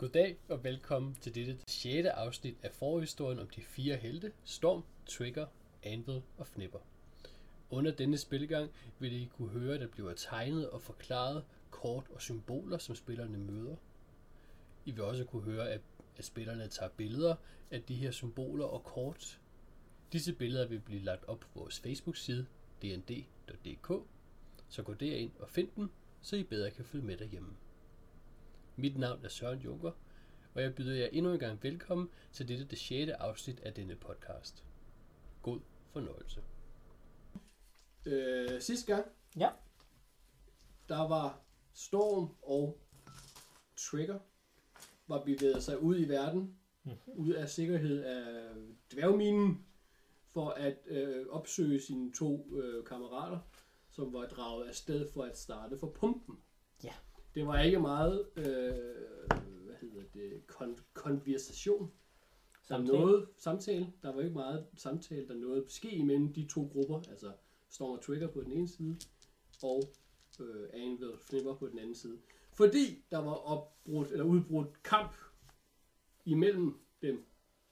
Goddag og velkommen til dette 6. afsnit af forhistorien om de fire helte, Storm, Trigger, Anvil og Fnipper. Under denne spilgang vil I kunne høre, at der bliver tegnet og forklaret kort og symboler, som spillerne møder. I vil også kunne høre, at, at spillerne tager billeder af de her symboler og kort. Disse billeder vil blive lagt op på vores Facebook-side, dnd.dk, så gå derind og find dem, så I bedre kan følge med derhjemme. Mit navn er Søren Junker, og jeg byder jer endnu en gang velkommen til dette det 6. afsnit af denne podcast. God fornøjelse. Øh, sidste gang, Ja. der var Storm og Trigger var bevæget sig ud i verden, ud af sikkerhed af dværgminen, for at øh, opsøge sine to øh, kammerater, som var draget afsted for at starte for pumpen. Det var ikke meget, øh, hvad hedder det, kon- konversation. Der Samtale. nåede samtale. Der var ikke meget samtale, der nåede ske imellem de to grupper, altså Storm og Trigger på den ene side, og øh, Anvil og Fnipper på den anden side. Fordi der var opbrudt, eller udbrudt kamp imellem dem.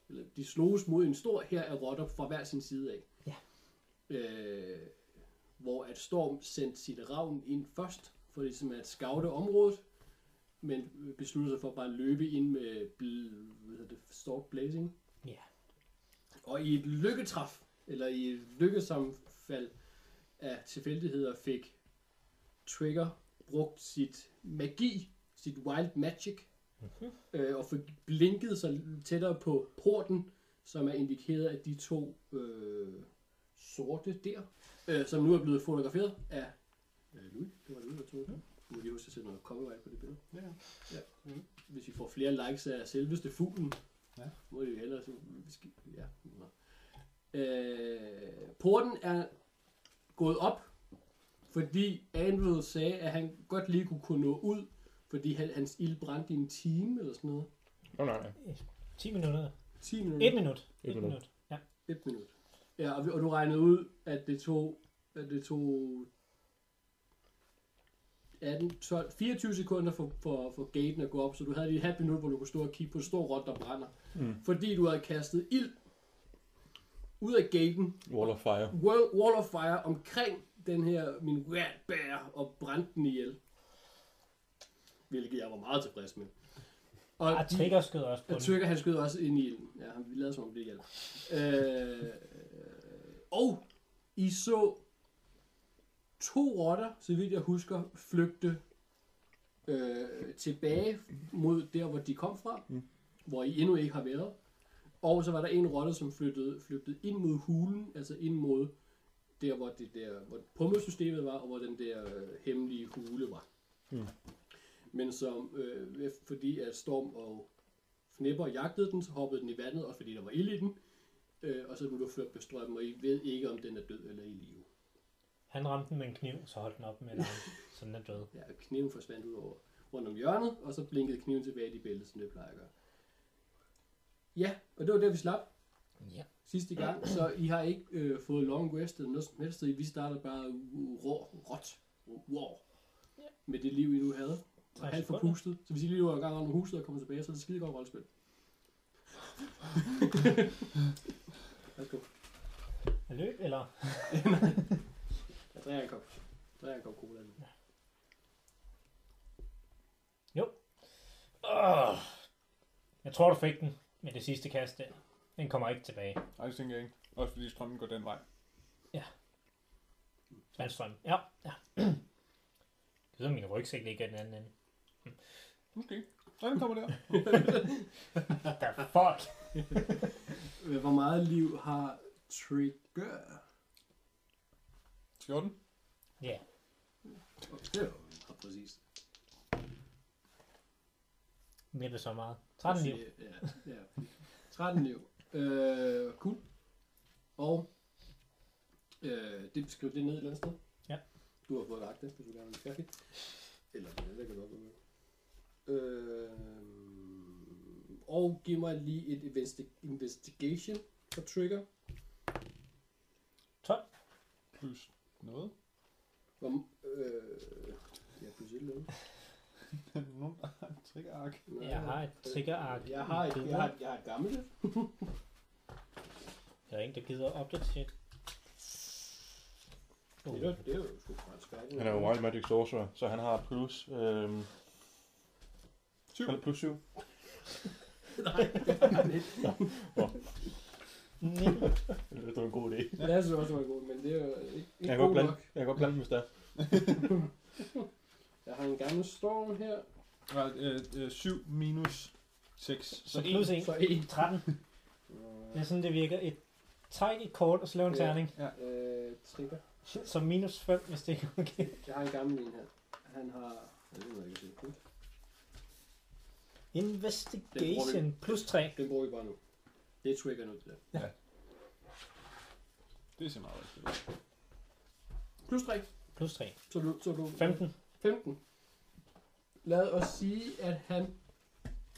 Eller de sloges mod en stor her af rotter fra hver sin side af. Ja. Øh, hvor at Storm sendte sit ravn ind først, for ligesom at scoute området, men besluttede sig for bare at løbe ind med bl- hvad hedder det, Stork Blazing. Ja. Og i et lykketræf, eller i et lykkesamfald af tilfældigheder, fik Trigger brugt sit magi, sit wild magic, Mhm. øh, og fik blinket sig tættere på porten, som er indikeret af de to øh, sorte der, øh, som nu er blevet fotograferet af øh, Louis. Det var Louis, der tog det. Nu må lige huske at sætte noget copyright på det billede. Ja. Ja. Hvis vi får flere likes af selveste fuglen, Ja. må det jo hellere så, vi skal, ja. Øh, porten er gået op, fordi Anvil sagde, at han godt lige kunne, kunne nå ud, fordi han, hans ild brændte i en time eller sådan noget. Nå, nej, nej. 10 minutter. 10 minutter. 1 minut. Et 1 minut. minut. Ja. Et minut. Ja, og, vi- og du regnede ud, at det tog, at det tog 18, 12, 24 sekunder for, for, for gaten at gå op, så du havde lige et halvt minut, hvor du kunne stå og kigge på en stor rot, der brænder. Mm. Fordi du havde kastet ild ud af gaten, Wall of Fire. wall, wall of fire, omkring den her min rat bear, og brændte den ihjel. Hvilket jeg var meget tilfreds med. Og Og Trigger skød også på tykker, han skød også ind i ilden. Ja, vi lavede som om det hjalp. Øh, og I så to rotter, så vidt jeg husker, flygte øh, tilbage mod der, hvor de kom fra, Mm. hvor I endnu ikke har været. Og så var der en rotte, som flyttede, flygtede ind mod hulen, altså ind mod der, hvor, det der, hvor pumpesystemet var, og hvor den der øh, hemmelige hule var. Mm. Men som, øh, fordi at Storm og Fnipper jagtede den, så hoppede den i vandet, også fordi der var ild i den. Øh, og så blev du ført på strømmen, og I ved ikke, om den er død eller i live. Han ramte den med en kniv, så holdt den op med et arm. Så den er død. Ja, kniven forsvandt ud over rundt om hjørnet, og så blinkede kniven tilbage i de bælte, som det plejer at gøre. Ja, og det var der, vi slap Ja. sidste gang, så I har ikke øh, fået long rest eller noget som helst, vi starter bare rå, råt, wow, Ja. med det liv, I nu havde. Og 60 halvt forpustet. Så hvis I lige var i gang om huset og kommer tilbage, så er det skide godt rollespil. Værsgo. Er løb, eller? Jeg drikker en kop. Jeg drikker en kop cola. nu. Oh. Jeg tror, du fik den med det sidste kast der. Den kommer ikke tilbage. Nej, det tænker jeg ikke. Også fordi strømmen går den vej. Vandstrøm. Ja. ja. Jeg ved, om min rygsæk ligger i den anden ende. Måske. Nej, den kommer der. The fuck? Hvor meget liv har Trigger? 14. Ja. Det er jo meget præcist. Næppe så meget. 13 liv. Ja, ja. 13 liv. Øh, cool. Og øh, det skriv det ned et eller andet sted. Ja. Du har fået lagt det, hvis du gerne vil færdig. Eller det, det kan godt være. Øh, og giv mig lige et investi- investigation for trigger. 12. Plus noget. Hvor, øh, ja, plus et eller andet. Nogen der har en triggerark. Jeg har et triggerark. Jeg har et, jeg har, et- jeg har et gammelt. Der er ingen, der gider at opdatere. Oh. Det er, det er jo sgu færdigt. Han er jo Wild Magic Sorcerer, så han har plus... Øhm, syv. Eller plus 7. Nej, det har han ikke. Det er en god idé. Ja, jeg synes også, det var god, men det er jo ikke, ikke Jeg kan god godt blande, nok. jeg kan godt blande dem, hvis der. Jeg har en gammel storm her. Nej, øh, øh, 7 minus 6. Så plus 1. Så en. 13. Det er sådan, det virker. Et træk et kort og slå en Ja. terning. Øh, trigger. Så minus 5, hvis det ikke er okay. Jeg har en gammel en her. Han har... Jeg ved ikke, hvad jeg Investigation plus 3. Den bruger vi bare nu. Det er trigger nu, det der. Det ser meget rigtigt. ud. Plus 3. Plus 3. Så du, så du 15. 15. Lad os sige, at han,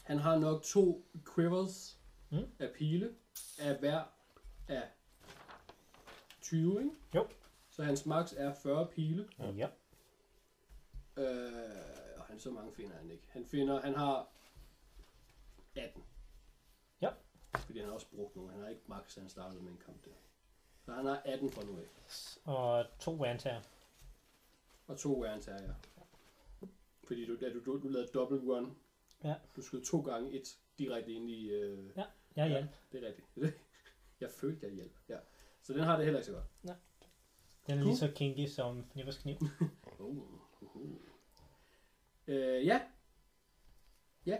han har nok to quivers Mm. mm. af pile af hver af 20, ikke? Jo. Så hans max er 40 pile. Ja. Øh, og han så mange finder han ikke. Han finder, han har 18. Ja. Fordi han har også brugt nogle. Han har ikke max, han startede med en kamp der. Så han har 18 fra nu af. Og to vantager. Og to tear, ja. Fordi du, da du, du, du lavede double run. Ja. Du skød to gange et direkte ind i... Øh, Ja, jeg hjælp. det er rigtigt. jeg følte, jeg hjælp. Ja. Så den har det heller ikke så godt. Den er lige så kinky som Fnippers kniv. Uh, uh, uh. Øh, ja. Ja.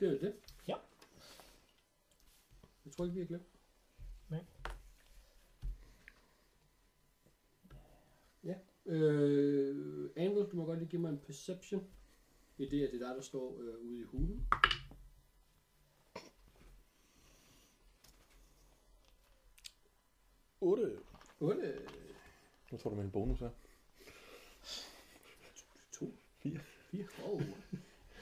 Det er det. Tror ikke, vi har glemt. Nej. Ja. Øh, Andrew, du må godt lige give mig en perception. I det, at det er dig, der står øh, ude i hulen. 8. 8. Hvad tror du med en bonus er? 2. Fire. 4. Oh.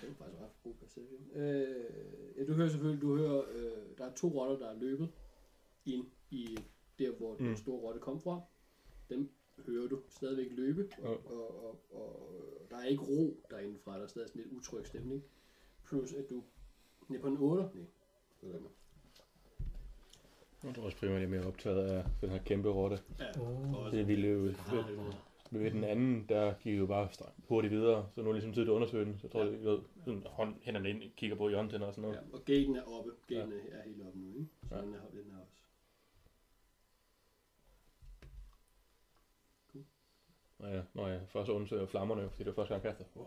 Det er faktisk ret god perception. Øh, ja, du hører selvfølgelig, du hører, øh, der er to rotter, der er løbet ind i der, hvor mm. Den store rotte kom fra. Dem hører du stadigvæk løbe, og, Ja. og, og, og, der er ikke ro derindefra, der er stadig sådan lidt utryg stemning. Plus at du ned på en 8. Nej, er. Jeg tror også primært, jeg er mere optaget af den her kæmpe rotte. Ja, også. Det ville jo... Ah, Er ved den anden, der gik jo bare hurtigt videre, så nu er ligesom tid til at undersøge den. Så jeg tror, Ja. jeg ved, sådan hånd, hænderne ind, kigger på hjørnet og sådan noget. Ja, og gaten er oppe. Gaten ja. er helt oppe nu, ikke? Så Ja. den, er, den er også. Ja. ja, når jeg først undersøger flammerne, fordi det var første gang, jeg kaster. Oh.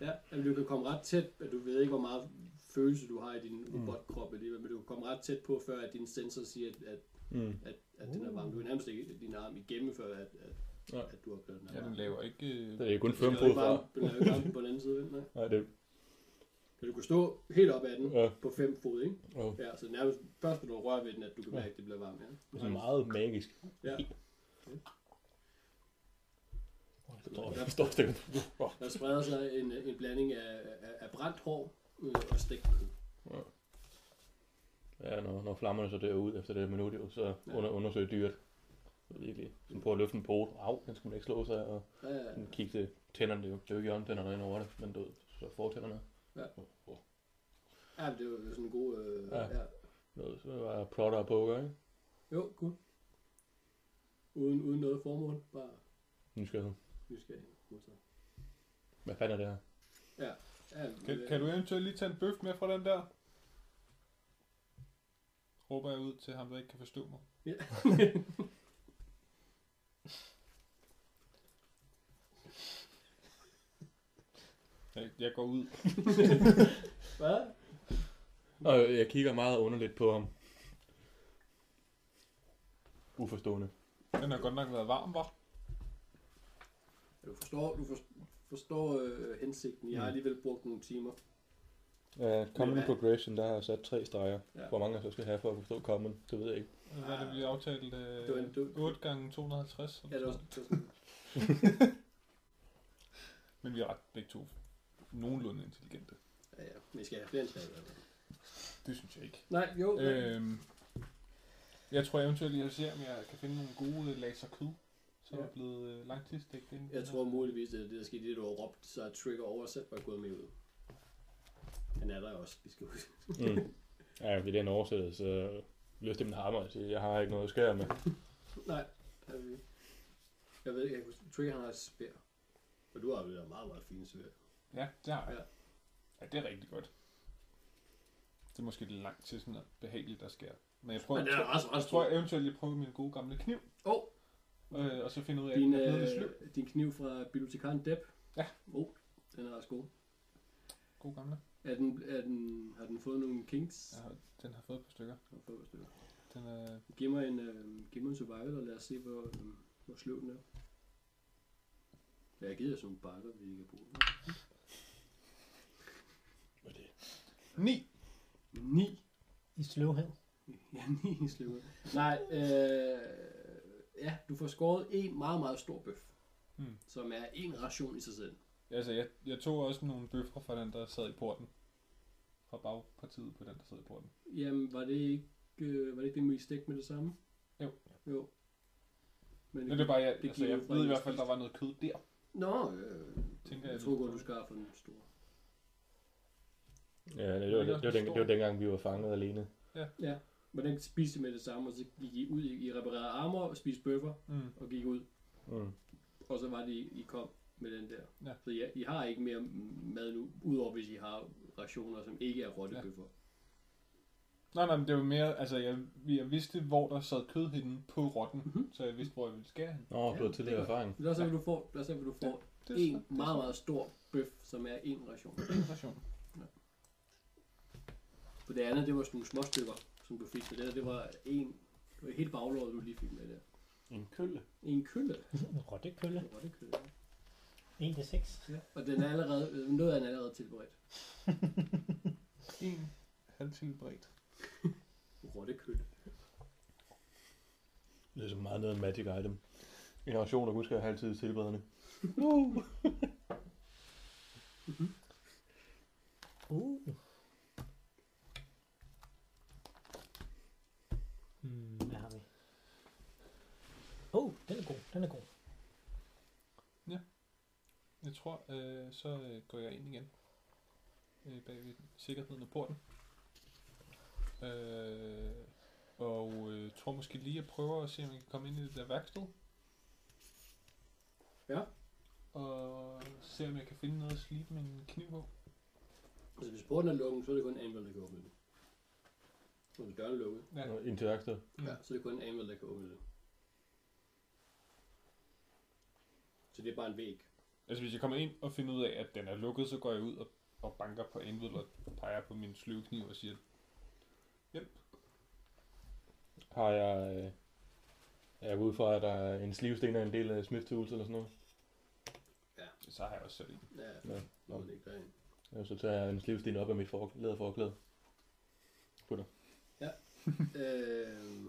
Ja, men du kan komme ret tæt, at du ved ikke, hvor meget følelse du har i din robotkrop alligevel, men du kan komme ret tæt på, før at din sensor siger, at, at, Mm. at, at den er varm. Du kan nærmest ikke din arm igennem, før at, at, Ja. at du har opdaget, den Ja, varm. den laver ikke... øh, Det er kun fem ikke fra. Den er jo ikke varm på den anden side, vel? Nej. Nej, det Så du kan stå helt op ad den Ja. på fem fod, ikke? oh. Ja, så nærmest først når du rører ved den, at du kan Ja. mærke, at det bliver varmt. Ja. det er sådan meget magisk. Ja. Jeg tror, jeg står. Oh. Der spreder sig en, en blanding af, af, af brændt hår øh, og stegt kød. Ja, når, når flammerne så dør ud efter det minut, så Ja. under, undersøger dyret. Virkelig. Sådan på at løfte en pote. Au, den skal man ikke slå sig, og Ja, ja, sådan kigge til tænderne. Det er jo, det er jo ikke hjørnetænderne ind over det, men du, så fortænderne. Ja. Oh, oh. ja, det jo sådan en god... Øh, Ja. ja. Noget, så var jeg plotter og poker, ikke? Jo, cool. Uden, uden noget formål, bare Nysgerrighed. nysgerrig. modtaget. Hvad fanden er det her? Ja, Kan, kan du eventuelt lige tage en bøf med fra den der? Råber jeg ud til ham, der ikke kan forstå mig. Ja. Jeg, går ud. Hvad? Og jeg kigger meget underligt på ham. Uforstående. Den har godt nok været varm, var. Du forstår, du forstår, forstår øh, hensigten. Jeg har Mm. alligevel brugt nogle timer. Ja, common Ja. progression, der har jeg sat tre streger. Ja. Hvor mange jeg så skal have for at forstå common, det ved jeg ikke. Hvad er det, vi aftalte? Det var en- var- 8 gange 250. Ja, det var sådan, Men vi er ret begge to nogenlunde intelligente. ja, ja, men I skal have flere end tre. i hvert fald. Det synes jeg ikke. Nej, jo. Øh. Øhm, jeg tror eventuelt, jeg ser, om jeg kan finde nogle gode laser kød, Så er Ja. der blevet øh, langtidsdækt ind. Jeg tror muligvis, det er det, der skete, det du har råbt, så er Trigger oversat var gået med ud. Han er der også, vi skal huske. Mm. Ja, ved den oversættelse, så løfter min hammer og siger, jeg har ikke noget at skære med. Nej, det er vi ikke. Jeg ved ikke, jeg kunne- Trigger han har et spær. Og du har der meget, meget fine svær. Ja, det har jeg. Ja. Ja. ja, det er rigtig godt. Det er måske lidt langt til sådan noget behageligt, der sker. Men jeg prøver, Men den er også ret jeg tror jeg eventuelt, jeg prøver min gode gamle kniv. Åh, Øh, og så finde ud af, din, at den er øh, din kniv fra bibliotekaren Depp. Ja. Oh, den er også god. God gamle. Er den, er den, har den fået nogle kinks? Har, den har fået et par stykker. Den har fået et stykker. Den er, Giv mig en, øh, giv mig en survival, og lad os se, hvor, øh, hvor sløv den er. Ja, jeg giver jer sådan nogle bakker, vi ikke kan bruge er det? 9. 9. I sløvhed. Ja, 9 i sløvet. Nej, øh, ja, du får skåret en meget, meget stor bøf. Hmm. Som er en ration i sig selv. Altså, jeg, jeg tog også nogle bøffer fra den, der sad i porten. Fra bagpartiet på den, der sad i porten. Jamen, var det ikke, øh, var det ikke det stik med det samme? Jo. Jo. Men Men det er bare, jeg, det altså, jeg ved i hvert fald, der var noget kød der. Nå, øh, Tænker jeg, jeg tror godt, du skal for den store. Ja, det, var, det, var, den, det var dengang, vi var fanget alene. Ja, men den spiste I med det samme, og så gik I ud, I reparerede armor og spiste bøffer, Mm. og gik ud, Mm. og så var det, I I kom med den der. Ja. Så ja, I har ikke mere mad nu, udover hvis I har rationer, som ikke er rottebøffer. Nej, nej, men det var mere, altså, jeg, jeg vidste, hvor der sad kød henne på rotten, Mhm. så jeg vidste, hvor jeg ville skære hen. Nå, du har tidligere det var- erfaring. Det er også derfor, du får, er også derfor, du får Det en meget, meget stor bøf, som er en ration. en ration. For det andet, det var sådan nogle små stykker, som du fik. Så det, der, det var en, det var helt baglåret, du lige fik med der. En kølle. En kølle. En rottekølle. En rottekølle. 1 til 6. Ja. Og den er allerede, noget af den er allerede tilberedt. En halvtilberedt. Rottekølle. Det er så meget noget magic item. En ration, der husker have altid tilberedende. Uh. Hmm, hvad har vi? Oh, den er god. Den er god. Jeg tror, øh, så øh, går jeg ind igen. Øh, bag ved sikkerheden af porten. Øh, og øh, tror måske lige, at prøve at se, om jeg kan komme ind i det der værksted. Ja. Og se, om jeg kan finde noget at slibe min kniv på. Altså hvis porten er lukket, så er det kun Anvil, der kan åbne den. Og hvis døren er lukket, Ja. Og Ind til værkstedet. Ja. så er det kun Anvil, der kan åbne den. Så det er bare en væg. Altså hvis jeg kommer ind og finder ud af, at den er lukket, så går jeg ud og, og banker på anvil og peger på min sløvkniv og siger, Har jeg... Øh, er jeg ude fra, at der er en slivsten og en del af Smith Tools eller sådan noget? så har jeg også sat i. Ja, Ja. ja. Nå, det ikke derinde. Ja, så tager jeg en slivsten op af mit for, læderforklæde. øh,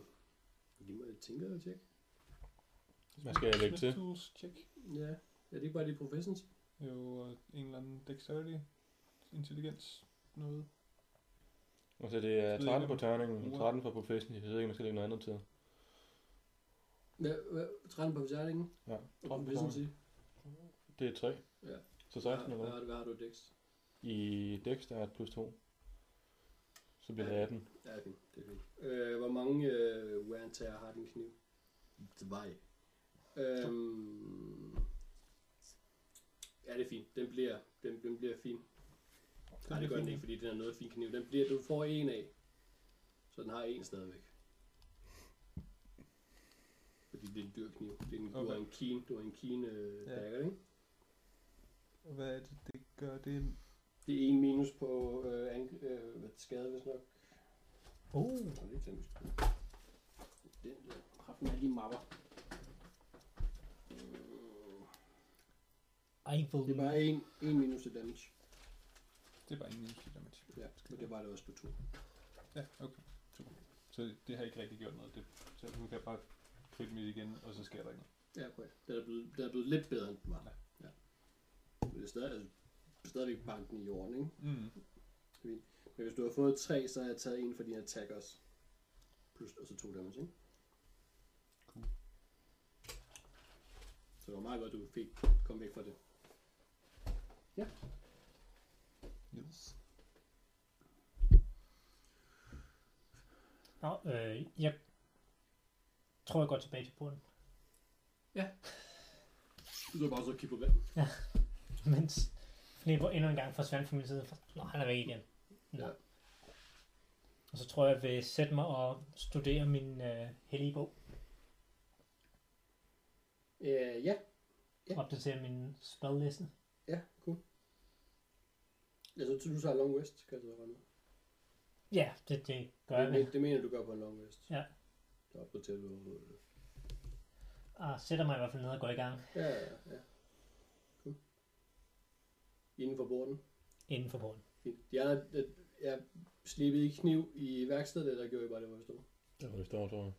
giv mig et tænker tjek. Hvad skal jeg lægge til? Tools, check. Ja, er det ikke bare de professions? Jo, og en eller anden dexterity, intelligens, noget. Og så det er Så det 13 er på terningen, bruger. 13 for profession. Jeg ved ikke, om jeg skal lægge noget andet til. Ja, hvad, 13 på fortærningen? Ja, Og 13 på terningen. Det er 3. Ja. Så 16 Hvad, eller hvad, hvad? har du- hvad har du Dex? I Dex, der er et plus 2. Så bliver det Ja. 18. Ja, det er fint. Det er fint. Øh, hvor mange øh, wear and tear har din kniv? Zwei. Øhm, ja, det er fint. Den bliver, den, den bliver fin. Nej, det gør den ikke, fordi den er noget fin kniv. Den bliver, du får en af, så den har en stadigvæk. Fordi det er en dyr kniv. Det er en, Du Okay. har en keen, du har en keen øh, Ja. dagger, ikke? Hvad er det, det gør? Det er Det er en minus på øh, ang- øh, hvad, skade, hvis nok. Uh, Nå, det er temmelig sgu. Den der. Kraft med alle de mapper. Will Det er bare en, en minus til damage. Det er bare en minus til damage. Ja, og det var det også på to. Ja, okay. Super. Så det har ikke rigtig gjort noget. Det, så hun kan bare kritte mit igen, og så sker der ikke noget. Ja, okay. Den er blevet, den er blevet lidt bedre, end den var. Ja. Men det er stadig, altså, stadigvæk banken i jorden, ikke? Mm. Men hvis du har fået tre, så har jeg taget en for dine attackers. Plus, og så to damage, ikke? Cool. Så det var meget godt, du fik kom væk fra det. Yes. Nå, øh, jeg tror, jeg går tilbage til porten. Du så bare så kigge på vand. Mens Flipper endnu en gang forsvandt fra min side. Nå, han er væk igen. Nå. Ja. Og så tror jeg, jeg vil sætte mig og studere min øh, hellige bog. Øh, ja. Ja. Opdatere min spelliste. Ja, cool. Altså, du tager long rest, kan du regne. Ja, det, det gør jeg Det, vel. det, det, mener du gør på en long rest. Ja. Så opdaterer du. Og sætter mig i hvert fald ned og går i gang Ja, ja, ja. Cool. Inden for borden. inden for porten. Fint. De andre, det- jeg slippede i kniv i værkstedet, eller gjorde I bare det, hvor jeg stod? Det var det store, tror jeg.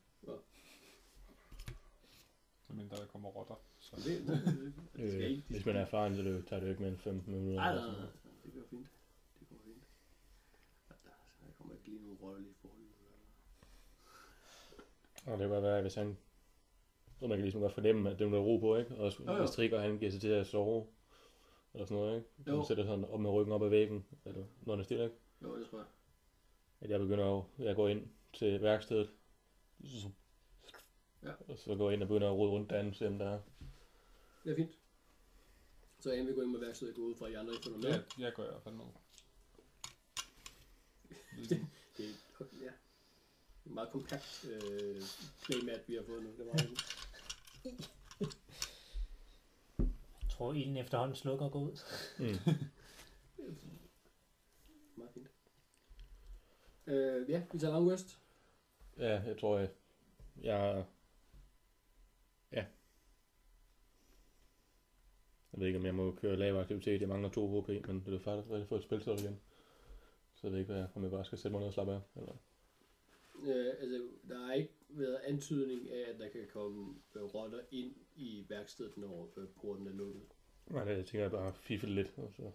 Så mindre der kommer rotter. Så. Det, det, det, det skal Øh, ikke. hvis man er erfaren, så det, tager det jo ikke mere end 15 minutter. Nej, eller nej, sådan nej. noget. Det går fint. Det går fint. Ja, Der, der kommer ikke lige nogen røvlige forhold. Og det kan være, hvis han... Så man kan ligesom godt fornemme, at det er der ro på, ikke? Og Jo, jo. hvis Trigger, han giver sig til at sove, eller sådan noget, ikke? Jo. Han sætter sådan op med ryggen op ad væggen, eller når han er stille, ikke? Jo, det tror jeg. At jeg begynder at, jeg går ind til værkstedet, så, Ja. og så går jeg ind og begynder at rode rundt derinde, se om der er... Det er fint. Så inden vi går ind med værkstedet, går ud fra, at I andre ikke får noget med. Ja, jeg går i hvert fald ned. Det er ja. en meget kompakt øh, playmat, vi har fået nu. Det er fint. Jeg tror, ilden efterhånden slukker og går ud. Mm. meget fint. Øh, ja, vi tager long rest. Ja, jeg tror, jeg... Jeg... Ja. Jeg ved ikke, om jeg må køre lav aktivitet. Jeg mangler 2 HP, men det er faktisk rigtig få et spil igen. Så jeg ved ikke, hvad jeg, om jeg bare skal sætte mig ned og slappe af. Eller... Øh, altså, der har ikke været antydning af, at der kan komme øh, rotter ind i værkstedet, når øh, porten er lukket. Nej, det tænker jeg bare fifle lidt, og så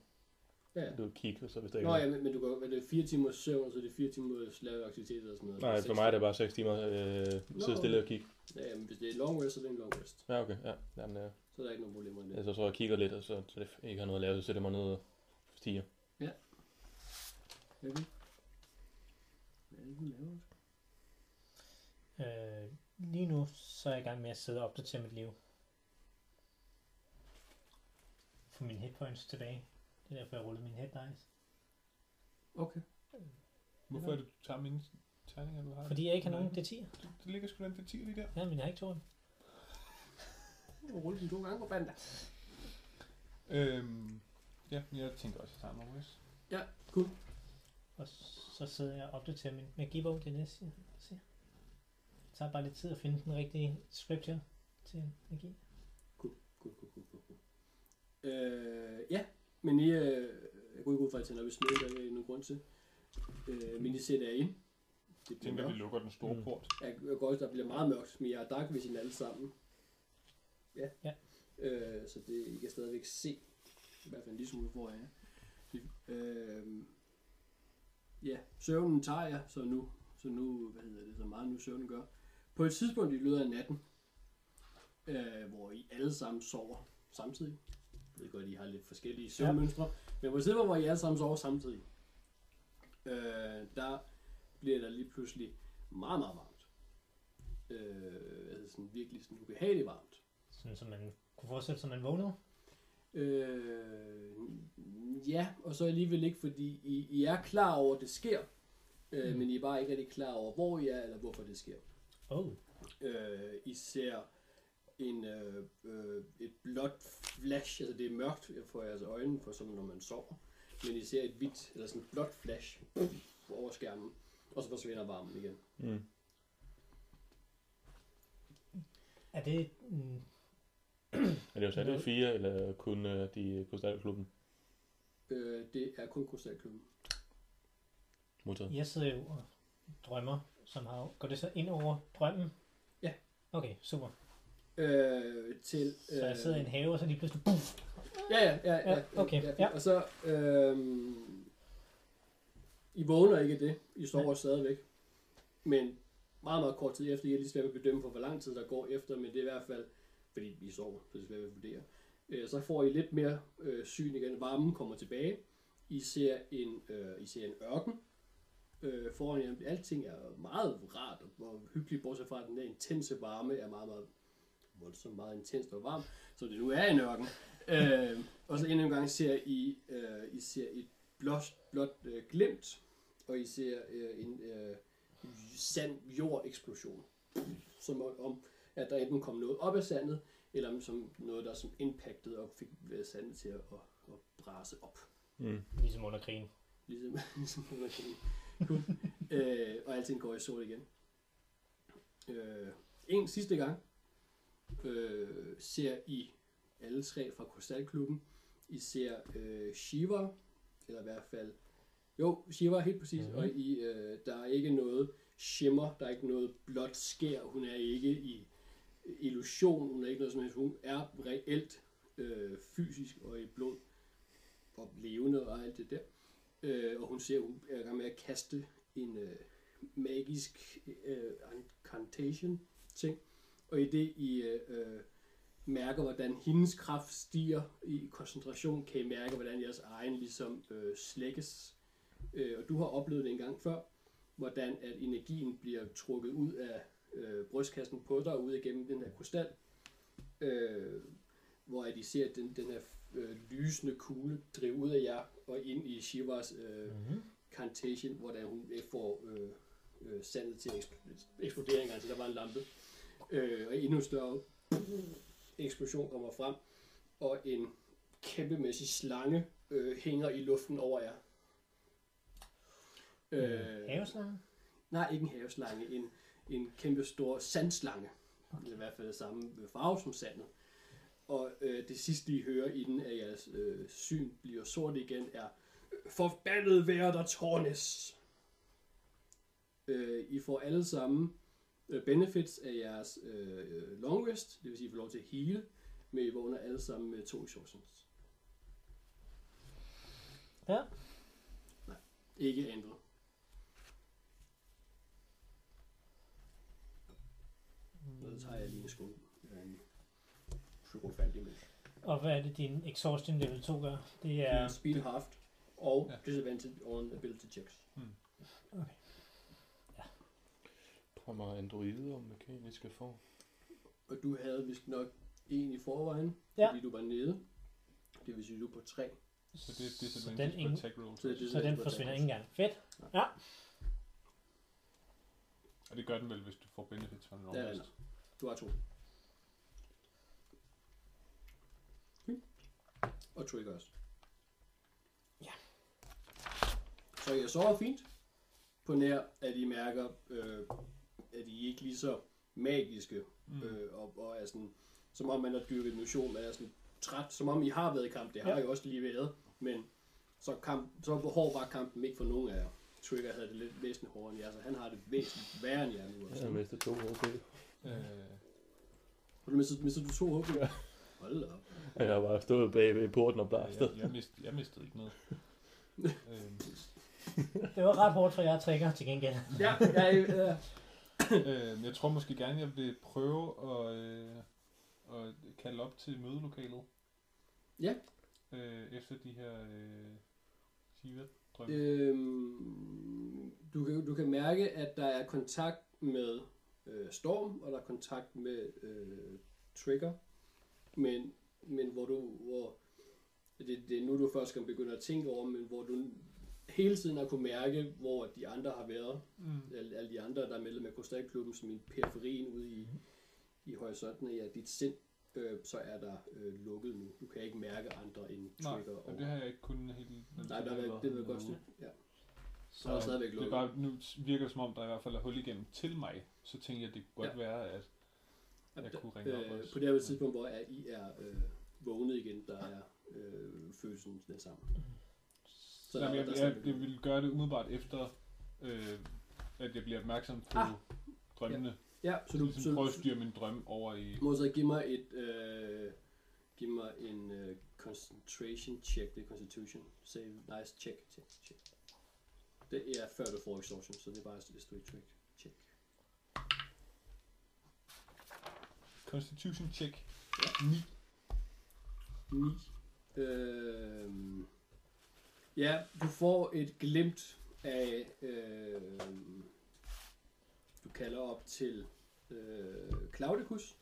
Ja, du kigge, og så hvis der ikke Nå ja, men, men du går, er det fire timer søvn, så er det fire timer lave aktivitet eller sådan noget? Nej, for mig er det bare 6 timer øh, sidde stille og kigge. Ja, men hvis det er long rest, så er det en long rest. Ja, okay. Ja, Jamen, ja. Så er der ikke nogen problemer i det. Ja, så tror jeg, jeg kigger lidt, og så, så det ikke har noget at lave, så sætter jeg mig ned og stiger. Ja, vi. Hvad er det, du laver? Øh, lige nu så er jeg i gang med at sidde og opdatere mit liv. Få mine hitpoints tilbage. Det er derfor, jeg rullede min hit dice. Okay. Hvorfor er det, du tager mine terninger, du har? Fordi jeg ikke har nogen Nej. D10. Det, det ligger sgu da en D10 lige der. Ja, men jeg har ikke. Du ruller den to gange på banda. Øhm, ja, jeg tænker også, at jeg tager en. Ja, cool. Og så sidder jeg og opdaterer min magibog. Det er næste. jeg ser. Det tager bare lidt tid at finde den rigtige scripture til magi. Cool, cool, cool, cool, cool. Øh, ja, men I, øh, jeg går ikke ud fra, at jeg tænder i smed, der er nogen grund til. Øh, men I sætter jer ind. Det bliver tænker, vi mørkt. lukker den store Mm. port. Jeg, jeg går også, der bliver meget mørkt, men jeg har dark vision alle sammen. Ja. Ja. Øh, så det, I kan stadigvæk se, i hvert fald en lille smule hvor jeg er. Øh, ja, søvnen tager jeg, så nu, så nu, hvad hedder det, så meget nu søvnen gør. På et tidspunkt i løbet af natten, øh, hvor I alle sammen sover samtidig. Jeg ved godt, I har lidt forskellige søvnmønstre, men på et tidspunkt, hvor I alle sammen sover samtidig, øh, der bliver der lige pludselig meget, meget varmt. Øh, altså sådan virkelig sådan ubehageligt varmt. Sådan, så man kunne forestille sig, at man vågnede. Øh, ja, og så alligevel ikke, fordi I, I er klar over, at det sker, øh, Mm. men I er bare ikke rigtig klar over, hvor I er, eller hvorfor det sker. Oh. Øh, I ser en, øh, øh, et blåt flash, altså det er mørkt for jeres øjne, for som når man sover, men I ser et hvidt, eller sådan et blåt flash over skærmen, og så forsvinder varmen igen. Mm. Er det... Mm, Er det jo det fire, eller kun uh, de krystalklubben Øh, det er kun krystalklubben. modtaget? jeg sidder jo og drømmer, som har... Går det så ind over drømmen? Ja. Okay, super. Øh, til, Så jeg sidder i en have, og så lige pludselig... Puff, Ja, ja, ja. ja, Ja, okay, Ja, ja. Og så, øhm, I vågner ikke det. I sover stadigvæk. Men meget, meget kort tid efter, er lige svært at bedømme for, hvor lang tid der går efter, men det er i hvert fald fordi I sover, så det er svært at vurdere. Øh, så får I lidt mere øh, syn igen. Varmen kommer tilbage. I ser en, øh, I ser en ørken øh, foran jer. Alting er meget rart og hyggeligt, bortset fra at den der intense varme er meget, meget voldsomt meget intenst og varm, så det nu er i ørken. øh, og så endnu en gang ser I, øh, I ser et blåt, blåt øh, glimt, og I ser øh, en øh, sand jordeksplosion, som om, at der enten kom noget op af sandet, eller som noget, der som impactede og fik sandet til at, at, at brase op. Mm. Ligesom under krigen. Ligesom, ligesom under krigen. Cool. øh, og alting går i sol igen. Øh, en sidste gang øh, ser I alle tre fra Krystalklubben. I ser øh, Shiva, eller i hvert fald, jo, Shiva helt præcis, Mhm. mm-hmm. og I, øh, der er ikke noget shimmer, der er ikke noget blåt skær, hun er ikke i illusion, hun er ikke noget som helst, hun er reelt øh, fysisk og i blod og levende og alt det der. Øh, og hun ser, hun er i gang med at kaste en øh, magisk øh, incantation ting. Og i det I øh, mærker, hvordan hendes kraft stiger i koncentration, kan I mærke, hvordan jeres egen ligesom øh, slækkes. Øh, og du har oplevet det en gang før, hvordan at energien bliver trukket ud af øh, brystkassen på dig, ud igennem den her krystal. Øh, hvor at I ser den, den her øh, lysende kugle drive ud af jer og ind i Shivas øh, Mm-hmm. Cantation, hvor der hun ikke får øh, øh, sandet til ekspl- eksplodering, altså der var en lampe. Øh, og endnu større eksplosion kommer frem, og en kæmpemæssig slange øh, hænger i luften over jer. Øh, Haveslange? nej, ikke en haveslange, en, en kæmpe stor sandslange. Okay. I hvert fald samme farve som sandet. Og øh, det sidste, I hører i den, at jeres øh, syn bliver sort igen, er Forbandet være der tårnes! Øh, I får alle sammen øh, benefits af jeres øh, long rest, det vil sige, I får lov til at heal, men I vågner alle sammen med to exhaustions. Ja. Ikke ændret. Så tager jeg lige en skål mælk. Og hvad er det, din exhaustion level 2 gør? Det Ja. er... Speed halved og Ja. disadvantage on ability checks. Kommer androider mekaniske for. Og du havde vist nok en i forvejen, Ja. fordi du var nede. Det vil sige, du er på tre. Så det er Så disadvantage den, på ingen, attack roll. Så det så den forsvinder ikke engang. Fedt. Og det gør den vel, hvis du får benefits fra en long Ja. Du har to. Hmm. Og trigger også. Ja. Så jeg sover fint. På nær, at I mærker, øh, at I ikke lige så magiske, Mm. øh, og, og er sådan, som om man har dyrket motion, man er sådan træt, som om I har været i kamp, det har Ja. I også lige været, men så, kamp, så hård var kampen ikke for nogen af jer. Trigger havde det lidt væsentligt hårdere end jer, så han har det væsentligt værre end jer nu. Jeg Altså. har mistet to HP. Øh, Har du mistet, mistet du to HP? Ja. Hold da op. Jeg har bare stået bag ved porten og blastet. jeg, jeg, mist, jeg mistede ikke noget. øhm, Det var ret hårdt for jer trigger til gengæld. Ja, ja, ja. øh, jeg tror måske gerne, jeg vil prøve at, øh, at kalde op til mødelokalet. Ja. Øh, efter de her øh, Shiva drømme. Øhm, du, kan, du kan mærke, at der er kontakt med øh, Storm, og der er kontakt med øh, Trigger, men, men hvor du, hvor, det, det er nu du først skal begynde at tænke over, men hvor du hele tiden har kunne mærke, hvor de andre har været, Mm. alle, alle de andre, der er medlem af Krystalklubben, som i periferien ude i, i horisonten af dit sind, øh, så er der øh, lukket nu. Du kan ikke mærke andre end Nej, Trigger. og og, det har jeg ikke kun helt... nej, der er, det jeg godt stykke. Ja. Så er der stadigvæk det er lukket. bare, nu virker det som om, der i hvert fald er hul igennem til mig. Så tænker jeg, det kunne godt Ja. være, at jeg kunne ringe op øh, også. På det her tidspunkt, hvor I er øh, vågnet igen, der er øh, følelsen den samme. Så Jamen, der, jeg, der er jeg, stadigvæk jeg vil gøre det umiddelbart efter, øh, at jeg bliver opmærksom på Ah. drømmene. Ja, så Så du, ligesom så, prøver at styre min drøm over i... må så give mig et, øh, give mig en øh, concentration check, det er constitution. Save, nice, check, check, check. Det er før du får exhaustion, så det er bare et straight check. check. Constitution check. 9. 9. Øh, ja, du får et glimt af, øh, du kalder op til øh, Claudicus,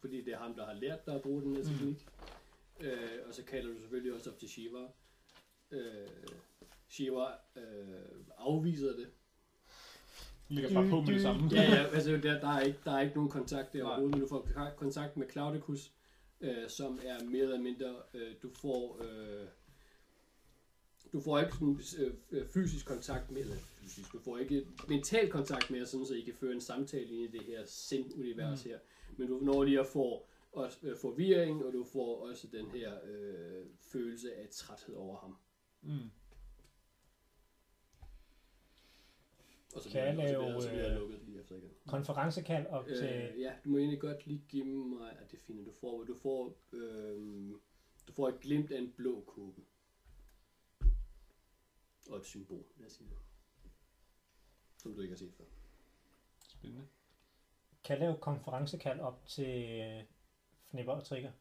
fordi det er ham, der har lært dig at bruge den her Mm. teknik. Øh, og så kalder du selvfølgelig også op til Shiva. Øh, Shiva øh, afviser det. Ligger bare på med det samme. Ja, ja, altså der, der, er ikke, der er ikke nogen kontakt der overhovedet, men du får kontakt med Claudicus, øh, som er mere eller mindre, øh, du får, øh, du får ikke sådan, øh, øh, fysisk kontakt med, eller fysisk, du får ikke mental kontakt med, sådan så I kan føre en samtale ind i det her sind-univers Mm. her. Men du når lige at få også, øh, forvirring, og du får også den her øh, følelse af træthed over ham. Mm. Og så Kan jeg lave, og så bliver jeg øh, lukket lige efter igen. Konferencekald op til... Øh, ja, du må egentlig godt lige give mig, at det er fint, du får, du får, øh, du får et glimt af en blå kåbe. Og et symbol, lad os sige det. Som du ikke har set før. Spændende. Kan jeg lave konferencekald op til øh, Fnipper og Trigger?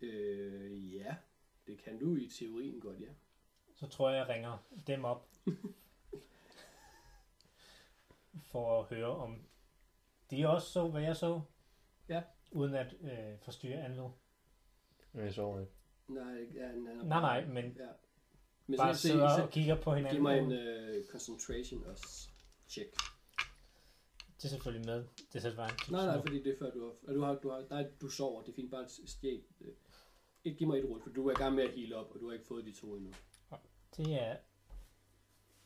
Øh, ja, det kan du i teorien godt, ja. Så tror jeg, jeg ringer dem op. for at høre, om de også så, hvad jeg så. Ja. Uden at øh, forstyrre. Men jeg sover ikke. Nej, ja, han er Nej, nej, men Ja. Men bare så, se, sidder så, og kigger på hinanden. giv mig en uh, concentration og s- check. Det er selvfølgelig med. Det er bare en Nej, nej, fordi det er før du har... Du, har, du, har nej, du sover, det er fint, bare stjæl. øh, Et, giv mig et rulle, for du er i gang med at heal op, og du har ikke fået de to endnu. Det er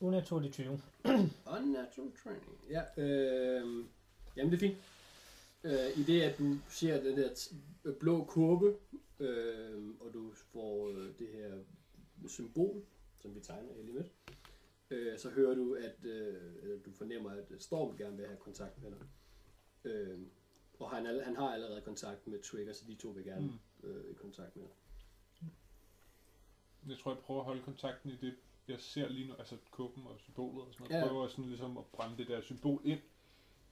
unaturligt 20. Unnatural training. Ja, øh, jamen det er fint. Øh, I det, at du ser den der t- blå kurve, øh, og du får øh, det her symbol, som vi tegner her lige med, øh, så hører du, at øh, eller du fornemmer, at Storm gerne vil have kontakt med dig. Øh, og han, han har allerede kontakt med Trigger, så de to vil gerne Mm. øh, i kontakt med dig. Jeg tror, jeg prøver at holde kontakten i det, jeg ser lige nu, altså kåben og symbolet og sådan noget. Ja. Ja. Prøver sådan ligesom at brænde det der symbol ind,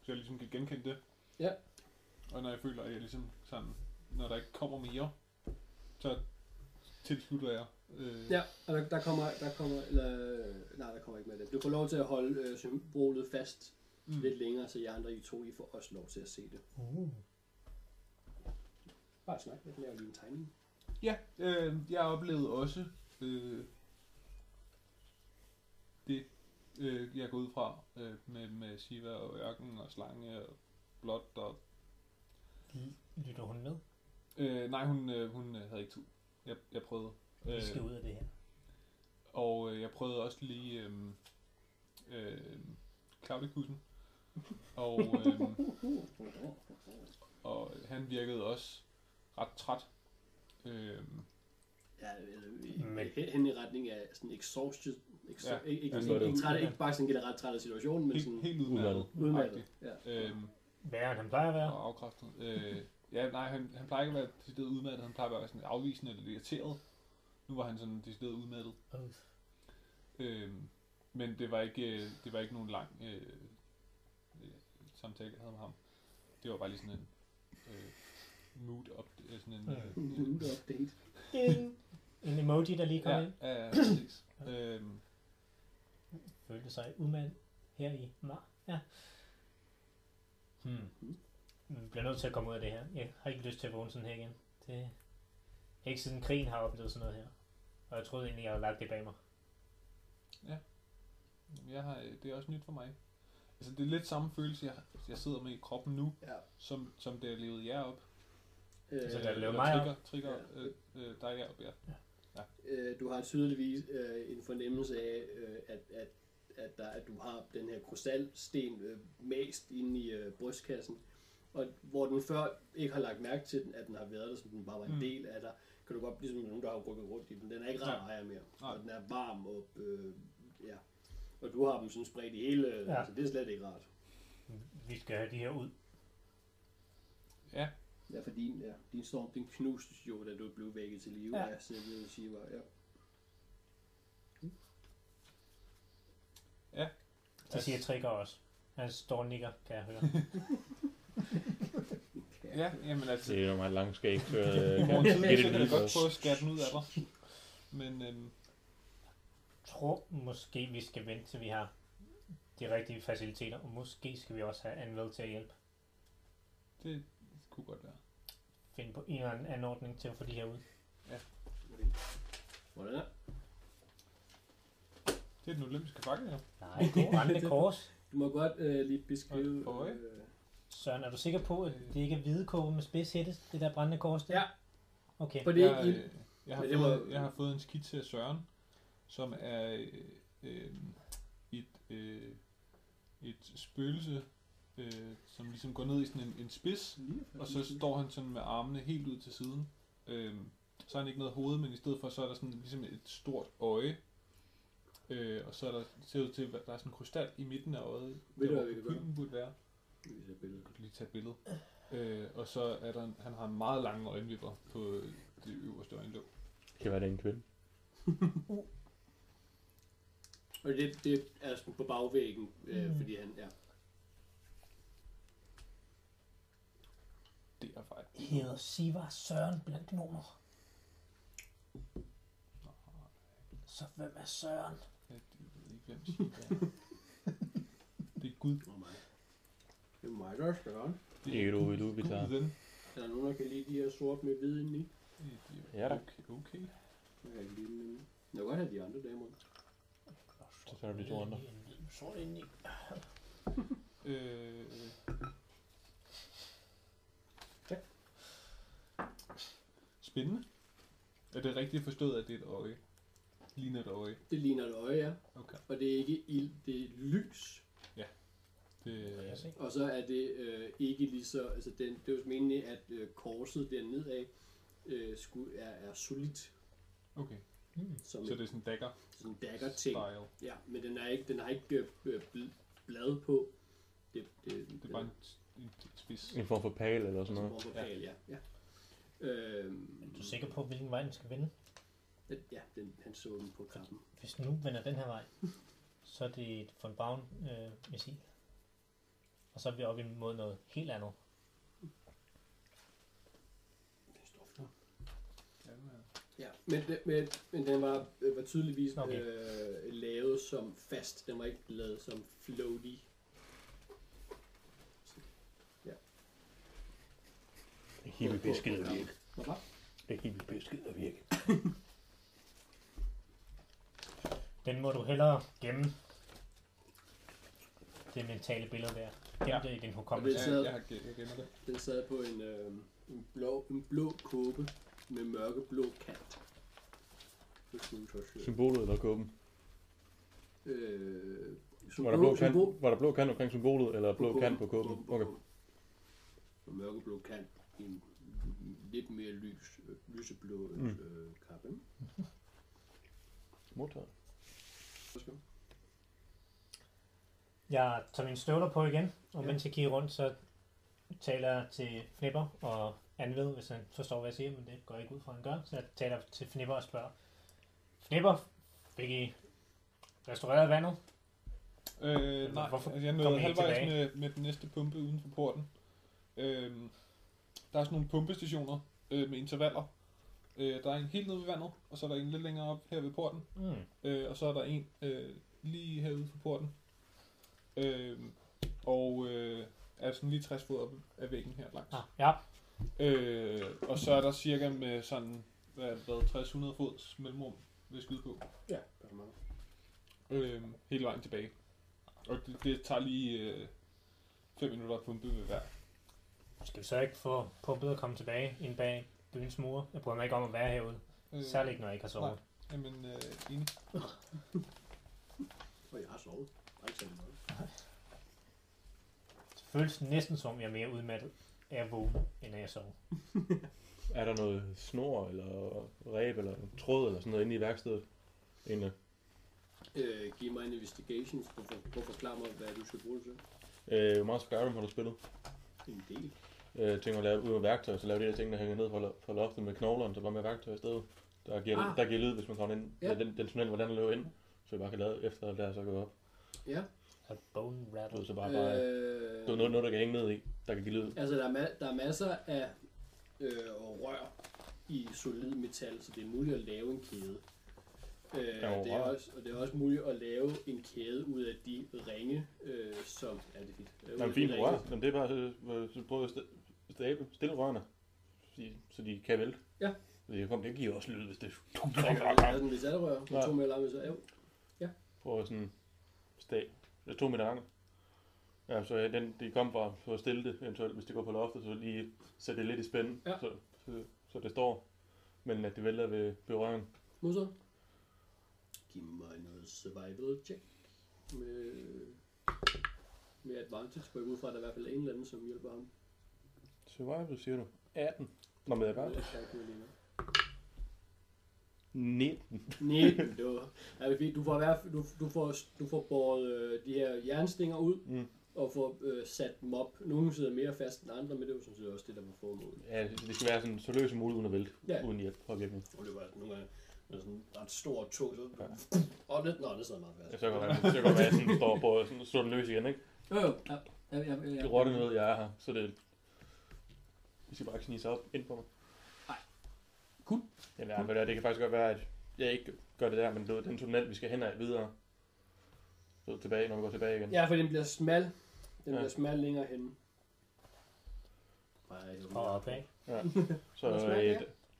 så jeg ligesom kan genkende det. Ja. Og når jeg føler, at jeg ligesom sådan, når der ikke kommer mere, så tilslutter jeg. Øh, Ja, og der, der kommer, der kommer, eller, nej, der kommer ikke med det. Du får lov til at holde øh, symbolet fast mm. lidt længere, så I andre I to I får også lov til at se det. Uh. Bare snak, jeg laver lige en tegning. Ja, øh, jeg oplevede også øh, det, øh, jeg går ud fra øh, med, med Shiva og Ørken og Slange og Blot. Og, Lytter hun med? øh, nej, hun, øh, hun øh, havde ikke tid. Jeg, jeg prøvede. Vi skal ud af det her. Og øh, jeg prøvede også lige øh, øh, Claudikussen. Og, øh, og han virkede også ret træt. Øh, Ja, eller Men- Men... hen i retning af sådan exhausted. Exha- Ja, ikke, ikke, jeg ikke, ikke, træt, ikke bare sådan generelt træt af situationen, men sådan helt udmattet. udmattet. Ja. Øhm, Værre end han plejer at være. og afkræftet. Øh, ja, nej, han, han plejer ikke at være decideret udmattet. Han plejer bare at være sådan afvisende eller irriteret. Nu var han sådan decideret udmattet. Uh. Øhm, men det var ikke, øh, det var ikke nogen lang øh, øh, samtale, jeg havde med ham. Det var bare lige sådan en øh, mood up, øh, sådan en, øh, Mood update. En emoji, der lige kom ja, ind. ja, ja, præcis. øhm, Følte sig umand her i mar. Ja. Hmm. Vi bliver nødt til at komme ud af det her. Jeg har ikke lyst til at vågne sådan her igen. Det ikke siden krigen har jeg oplevet sådan noget her. Og jeg troede egentlig, jeg havde lagt det bag mig. jeg har, det er også nyt for mig. Altså, det er lidt samme følelse, jeg, jeg sidder med i kroppen nu, Ja. som, som det jeg levede jer op. Øh, Så der blev Eller mig trigger, op. trigger Ja. øh, øh, dig op, ja. øh, du har tydeligvis øh, en fornemmelse af, øh, at, at, at, der, at du har den her krystalsten øh, mast inde i øh, brystkassen, og hvor den før ikke har lagt mærke til, den, at den har været der, som den bare var en Mm. del af dig, kan du godt, ligesom nogen, der har rykket rundt i den, den er ikke rar at eje mere, Nej. og den er varm, og, øh, ja. og du har dem sådan spredt i hele, Ja. ja. altså det er slet ikke rart. Vi skal have de her ud. Ja, Ja, for din, ja, din storm, den knustes jo, da du blev vækket til live Ja. ja. af Silvio Shiva, ja. Det siger Trigger også. Han står og nikker, kan jeg høre. Ja, jamen altså, Det er jo meget langt skæg, så øh, i kan morgen tid, jeg så kan jeg godt prøve at skære den ud af dig. Men øhm, tror måske, vi skal vente, til vi har de rigtige faciliteter, og måske skal vi også have Anvil til at hjælpe. det kunne godt være. Finde på en eller anden anordning til at få de her ud. Hvordan er Det er den olympiske fakkel, jo. Nej, brændende kors. Du må godt øh, lige beskrive... Øh, Søren, er du sikker på, at det ikke er hvide kåbe med spids hætte, det der brændende kors der? Ja. Okay. for det er jeg, ikke ild. jeg, har det fået, var- jeg har fået en skitse af Søren, som er øh, øh, et, øh, et spøgelse, øh, som ligesom går ned i sådan en, en spids, og så står han sådan med armene helt ud til siden. Øh, så har han ikke noget hoved, men i stedet for så er der sådan ligesom et stort øje. Øh, og så er der, ser ud til, at der er sådan en krystal i midten af øjet, Ved du, der hvad vi kan hvor gøre? pupillen burde være. Vi ser billedet. Jeg kan lige tage et billede. Øh, og så er der en, han har en meget lange øjenvipper på øh, det øverste øjenlåg. Det kan være, det er en kvinde. Og det, det er sådan på bagvæggen, øh, Mm. fordi han... Ja. Det er fejl. Hedder Sivar Søren blandt gnomer. Så hvem er Søren? Er. Det er Gud. Oh, mig. Det er mig, der skal gøre. Det Ikke du, du, vi tager. den. Er der nogen, der kan lide de her sort med hvid indeni? Ja da. Okay, okay. Jeg kan ikke lide dem. nemlig. Jeg vil godt have de andre derimod. Så tager du de to andre. Sort indeni. Øh, Spændende. Er det rigtigt forstået, at det er et øje? Ligner et øje? Det ligner et øje, ja. Okay. Og det er ikke ild, det er lys. Det, Kan jeg se. Og så er det øh, ikke lige så... Altså, den, det er jo meningen, at øh, korset dernede af øh, skulle, er, er solidt. okay. Mm. Som Så det er sådan en dagger sådan en dagger ting. style. Ja, men den, er ikke, den har ikke øh, bl- blad på. Det, det, Det er bare en, en spids. En form for pal eller sådan noget. Som ja. ja. ja. Øhm, Er du sikker på, hvilken vej den skal vende? Den, ja, den, han så den på kappen. Hvis den nu vender den her vej, så er det et von Braun øh, missil. Og så er vi oppe imod noget helt andet. Det står for. Ja, men- Ja, men, det- men, men den var, øh, var tydeligvis Okay. øh, lavet som fast. Den var ikke lavet som floaty. Det er helt vildt skidt at virke. Hvad var? Det er helt vildt skidt at virke. Den må du hellere gemme. Det mentale billede der. Gem Ja. det i din hukommelse. det- Ja, jeg, har, ge- jeg gemmer det. Den sad på en, øh, en, blå, en blå kåbe med mørkeblå kant. Symbolet eller kåben? Øh, Var der blå kant, symbol- var der blå kant omkring symbolet, eller blå kåben. kant på kåben? Okay. Og mørkeblå kant i en lidt mere lys, øh, lyseblå Mm. øh, kappe. Modtaget. Jeg tager mine støvler på igen, og mens jeg kigger rundt, så taler jeg til Fnipper og Anved, hvis han forstår, hvad jeg siger, men det går jeg ikke ud fra, han gør. Så jeg taler til Fnipper og spørger, Fnipper, fik I restaureret vandet? Øh, nej, Hvorfor altså jeg nåede halvvejs med, med den næste pumpe uden for porten. Øh, der er sådan nogle pumpestationer øh, med intervaller. Øh, der er en helt nede ved vandet, og så er der en lidt længere op her ved porten. Mm. Øh, og så er der en øh, lige herude for porten. Øh, og øh, er sådan lige 60 fod op af væggen her langs. Ah, ja, Øh, og så er der cirka med sådan, hvad er det, hvad, 60-100 fods mellemrum, jeg skyde på. Ja, der er meget. Øh, hele vejen tilbage. Og det, det tager lige 5 minutter at pumpe ved hver. skal vi så ikke få pumpet og komme tilbage ind bag byens mure? Jeg bryder mig ikke om at være herude, Øh, særligt ikke, når jeg ikke har sovet. nej. Jamen, øh, enig. Og jeg har sovet. Ej, ikke særlig meget. Det føles næsten som, om jeg er mere udmattet af at vågne, end af at sove. Er der noget snor, eller ræb, eller tråd, eller sådan noget inde i værkstedet? Egentlig. Øh, giv mig en investigation. Hvorfor, hvorfor forklare mig, hvad du skal bruge det til? Øh, hvor meget Skyrim har du spillet? En del. Øh, tænker at lave ud af værktøj, så lave de der ting, der hænger ned fra, fra loftet med knoglerne, så bare med værktøj i stedet. Der giver, Ah. der giver lyd, hvis man kommer ind. Ja. Ja. Den, den tunnel, hvordan den løber ind, så vi bare kan lade efter der så gå op. Ja. A bone Det rattle. så bare, bare Øh, det noget, noget, der kan hænge ned i, der kan give lyd. Altså, der er, ma- der er masser af øh, rør i solid metal, så det er muligt at lave en kæde. Øh, er og, det er også, og det er også muligt at lave en kæde ud af de ringe, øh, som... Ja, det er fint. Øh, ud Nå, af men de fint ringe- rør. Men det er bare, så, så prøv at stable, stille rørene, så de, så de kan vælte. Ja. Det, kom, det giver også lyd, hvis det Ja, det er sådan en metalrør, med Ja. to meter lang, så ja. Prøv at sådan er to meter lang. Ja, så ja, den, de kom fra, så stille det eventuelt, hvis det går på loftet, så lige sætte det lidt i spænd, Ja. så, så, så, det står, men at det vælter ved berøring. Nu så. Giv mig noget survival check. Med, med advantage, jeg ud fra, at der i hvert fald er en eller anden, som hjælper ham. Survival, siger du? 18. Nå, med advantage. Jeg lige nu. 19. 19, det var... Det er fint. du får, du, du får, du får båret øh, de her jernstinger ud, Mm. og får øh, sat dem op. Nogle sidder mere fast end andre, men det var sådan set også det, der var formålet. Ja, det skal være sådan så løs som muligt uden at vælte, Ja. uden hjælp påvirkning. Og det var nogle gange det er sådan ret stor og tung, så... Ja. Og det, nå, det sidder meget fast. Ja, så kan det det være, at sådan står på sådan slå den løs igen, ikke? Jo, jo, ja. Ja, ja, ja, ja. Det rotter ned, jeg er her, så det... I skal bare ikke snige sig op ind på mig. Nej. Cool. Jamen, ja, men det, kan faktisk godt være, at jeg ikke gør det der, men det er den tunnel, vi skal hen ad videre. Så tilbage, når vi går tilbage igen. Ja, for den bliver smal. Den Ja. bliver smal længere henne. Nej, det Og var opad. Så Hvor øh, smal, ja.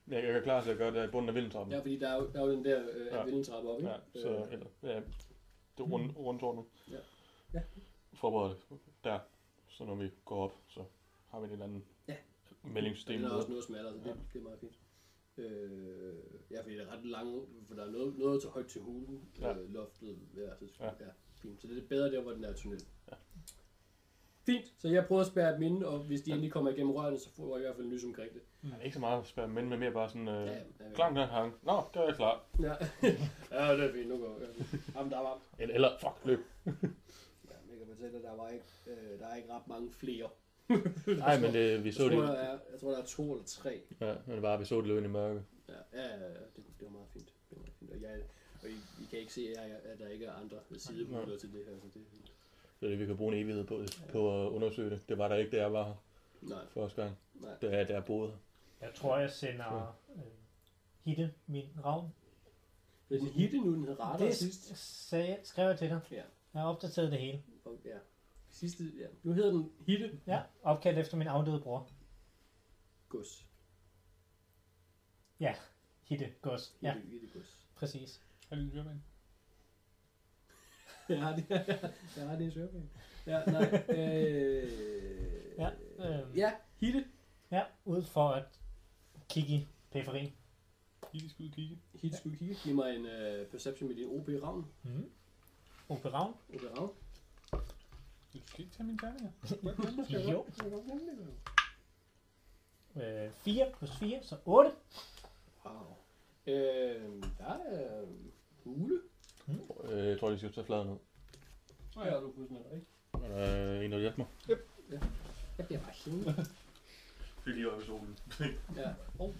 jeg, jeg er klar til at gøre det i bunden af vindeltrappen. Ja, fordi der er jo, der er jo den der øh, Ja. ja. vindeltrappe oppe, ikke? Ja, så, Øh, eller, ja, det er rund, rundtårnet. Ja. Ja. Forbered det der, så når vi går op, så har vi en eller anden Ja. ja. meldingssystem. Den er også noget smallere, så det, det er meget fint. Øh, ja, fordi det er ret langt, for der er noget, noget til højt til hulen, Ja. ja. øh, loftet Ja. ja. ja. fint. Så det er bedre der, hvor den er tunnel. Ja. Fint, så jeg prøver at spærre dem inde, og hvis de endelig kommer igennem rørene, så får jeg i hvert fald lys omkring det. Ja, det er ikke så meget spændende, men men mere bare sådan, øh, Ja, ja, ja, klar, klar, hang. Nå, der er jeg klar. Ja, ja det er fint, nu går jeg. Jamen, der er varmt. Eller, eller fuck, løb. Ja, men jeg kan fortælle, at der, var ikke, øh, der er ikke ret mange flere. Nej, men det, vi Jeg så tror, det. der er, jeg tror, der er to eller tre. Ja, men det var, vi så det løbende i mørke. Ja, ja, ja, ja, det, det var meget fint. Det var meget fint. Og, jeg, og I, I, kan ikke se, at, jeg, at der ikke er andre sideruter til det her. Så det, er fint. Så det, vi kan bruge en evighed på, på at undersøge det. Det var der ikke, da jeg var her nej, første gang. nej. Det er, der jeg boede her. Jeg tror, jeg sender øh, Hitte, min ravn. Hvis hitte nu, den radar Det sidst. sagde, skrev jeg til dig. Ja. Jeg har opdateret det hele. Og, ja. Sidste, ja. Nu hedder den hitte Ja, opkaldt efter min afdøde bror. gods. Hitte Gods. Ja, Hitte, hitte gods. præcis. Er det en dyrmand? Jeg har det, jeg har det i sørbæk. Ja, nej. Øh, Ja, øh. ja, hitte. Ja, ud for at kigge i periferien. Lige skulle kigge. Hitte skulle kigge. Giv mig en uh, perception med din OP Ravn. Mm. Ope Ravn. OP Ravn. Du skal ikke tage mine terninger. Jo. Øh, 4 plus 4, så 8. Wow. Øh, der er hule. Øh, jeg tror, de skal tage fladen ned. Så er du pludselig ikke. Er der en, der hjælper mig? Jeg bliver bare hængt. Fyld lige i solen. Ja. Oh.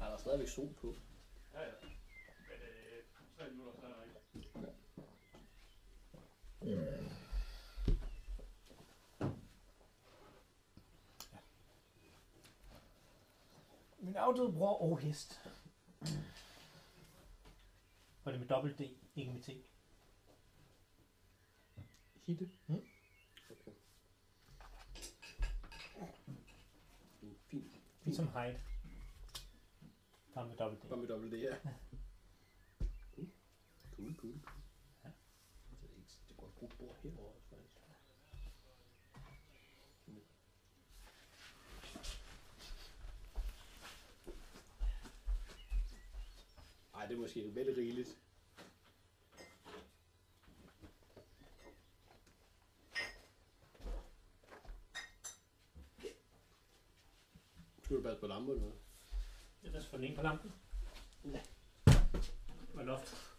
Ej, der er stadigvæk sol på. Ja, ja. Men øh, tre minutter, så er der ikke. Min afdøde bror og hest. Og det er med dobbelt D, ikke med T. Hitte. Mm. Okay. Fint, fint. Ligesom Hyde. Bare med dobbelt D. Bare med dobbelt det her. Cool, cool, cool. Ja. Det er ikke, det går godt bord herovre, det er måske vel rigeligt. Skal du passe på lamperne? eller hvad? Det er selvfølgelig en på lampen. Ja. Og loft.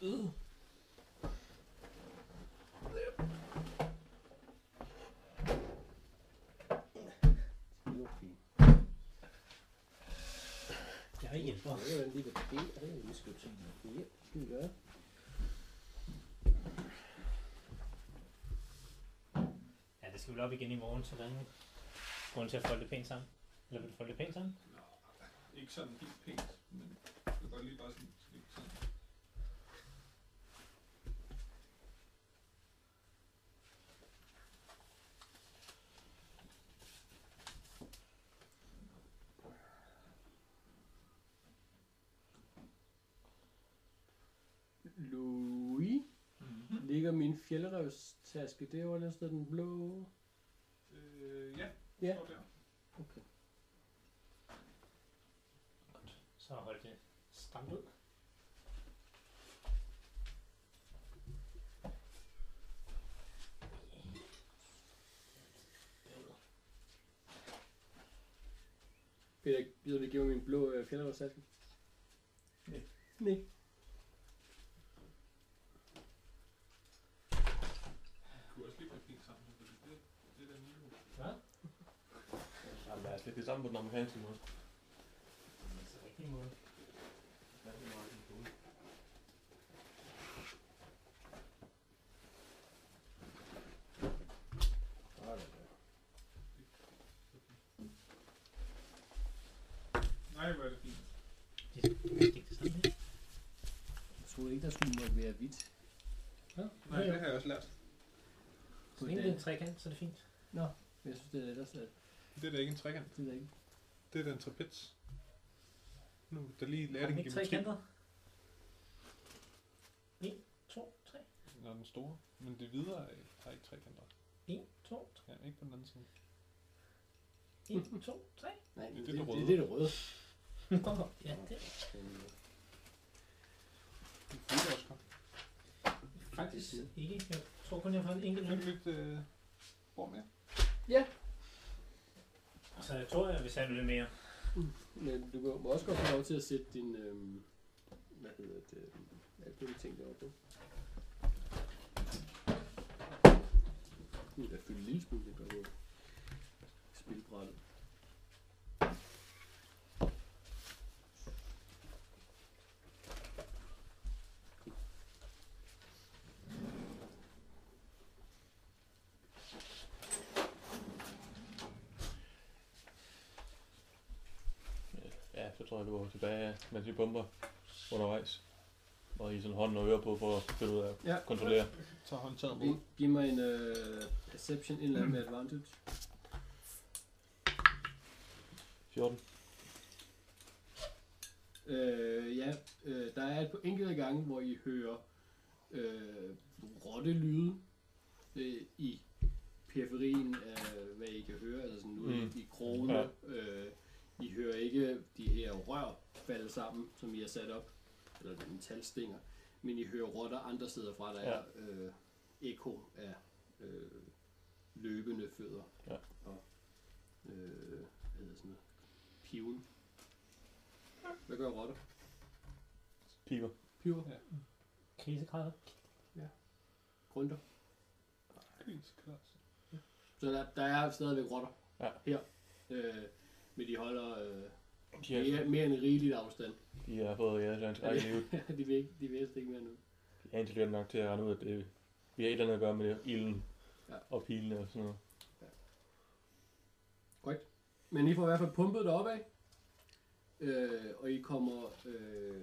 Det hjælp. sniffer. Det er det. Skrive til. Ja, det skal vi gøre. Ja, det skal vel op igen i morgen, så der er grund til at folde det pænt sammen. Eller vil du folde det pænt sammen? Ikke sådan helt pænt, men jeg kan godt lige bare sådan. Louis. Mm-hmm. Ligger min fjeldrevstaske derovre, der står den blå. Øh, ja, Ja. står der. Okay. Så hold det stramt ud. Peter, gider du give mig min blå øh, fjeldrevstaske? Nej. Nej. Det kunne også lige være fint sammen, fordi det, det er der nye. Hvad? Jamen, det er lidt det samme på den amerikanske måde. Det er så rigtig måde. Nej, hvor er det fint. Det gik det sådan her. Jeg troede ikke, der skulle måtte være hvidt. Ja, Nej, det har jeg også lært. Så længe det er en trekant, så er det fint. Jeg synes, det er ellers, at Det er da ikke en trekant. det er der ikke. Det er da en trapez. Nu, der lige Har lærer den din ikke geometri. trekanter? 1, 2, 3. Nå, den store. Men det videre er- har ikke trekanter. 1, 2, 3. Ja, ikke på den anden side. 1, 2, 3. Nej, Det er det, det, det, der det, røde. det er det røde. ja, det Du fylder også godt. er faktisk ikke. Jeg tror kun, jeg har en enkelt Fik lidt øh, bord mere? Så jeg tror, jeg vil sætte lidt mere. Men du må også godt få lov til at sætte din, øhm, hvad hedder det, øhm, alt muligt ting deroppe på. Nu er der fyldt en lille smule, det gør jo spilbrættet. Ja, var tilbage, mens vi pumper undervejs. Og I sådan hånden og øre på for at finde ud af at Ja. kontrollere. Så håndtaget mod. giv mig en øh, perception, en eller anden med advantage. 14. Øh, ja, øh, der er et par enkelte gange, hvor I hører øh, rottelyde øh, i periferien af, hvad I kan høre, altså sådan ude Mm. mm. i krogene. Ja. Øh, I hører ikke de her rør falde sammen, som I har sat op, eller metalstænger, men I hører rotter andre steder fra, der Ja. er øh, ekko af øh, løbende fødder Ja. og øh, hvad hedder sådan noget, piven. Hvad gør rotter? Piver. Piver. Krisegrader. Grønter. Fint, klart. Så der, der er stadigvæk rotter Ja. her. Øh, men de holder øh, De har, mere, mere end rigeligt afstand. de har fået ja, egen liv. de vil ikke, de vil helst ikke mere nu. De er intelligente nok til at regne ud, at det, vi har et eller andet at gøre med det, ilden Ja. og pilene og sådan noget. Men I får i hvert fald pumpet det opad. Øh, og I kommer... Øh.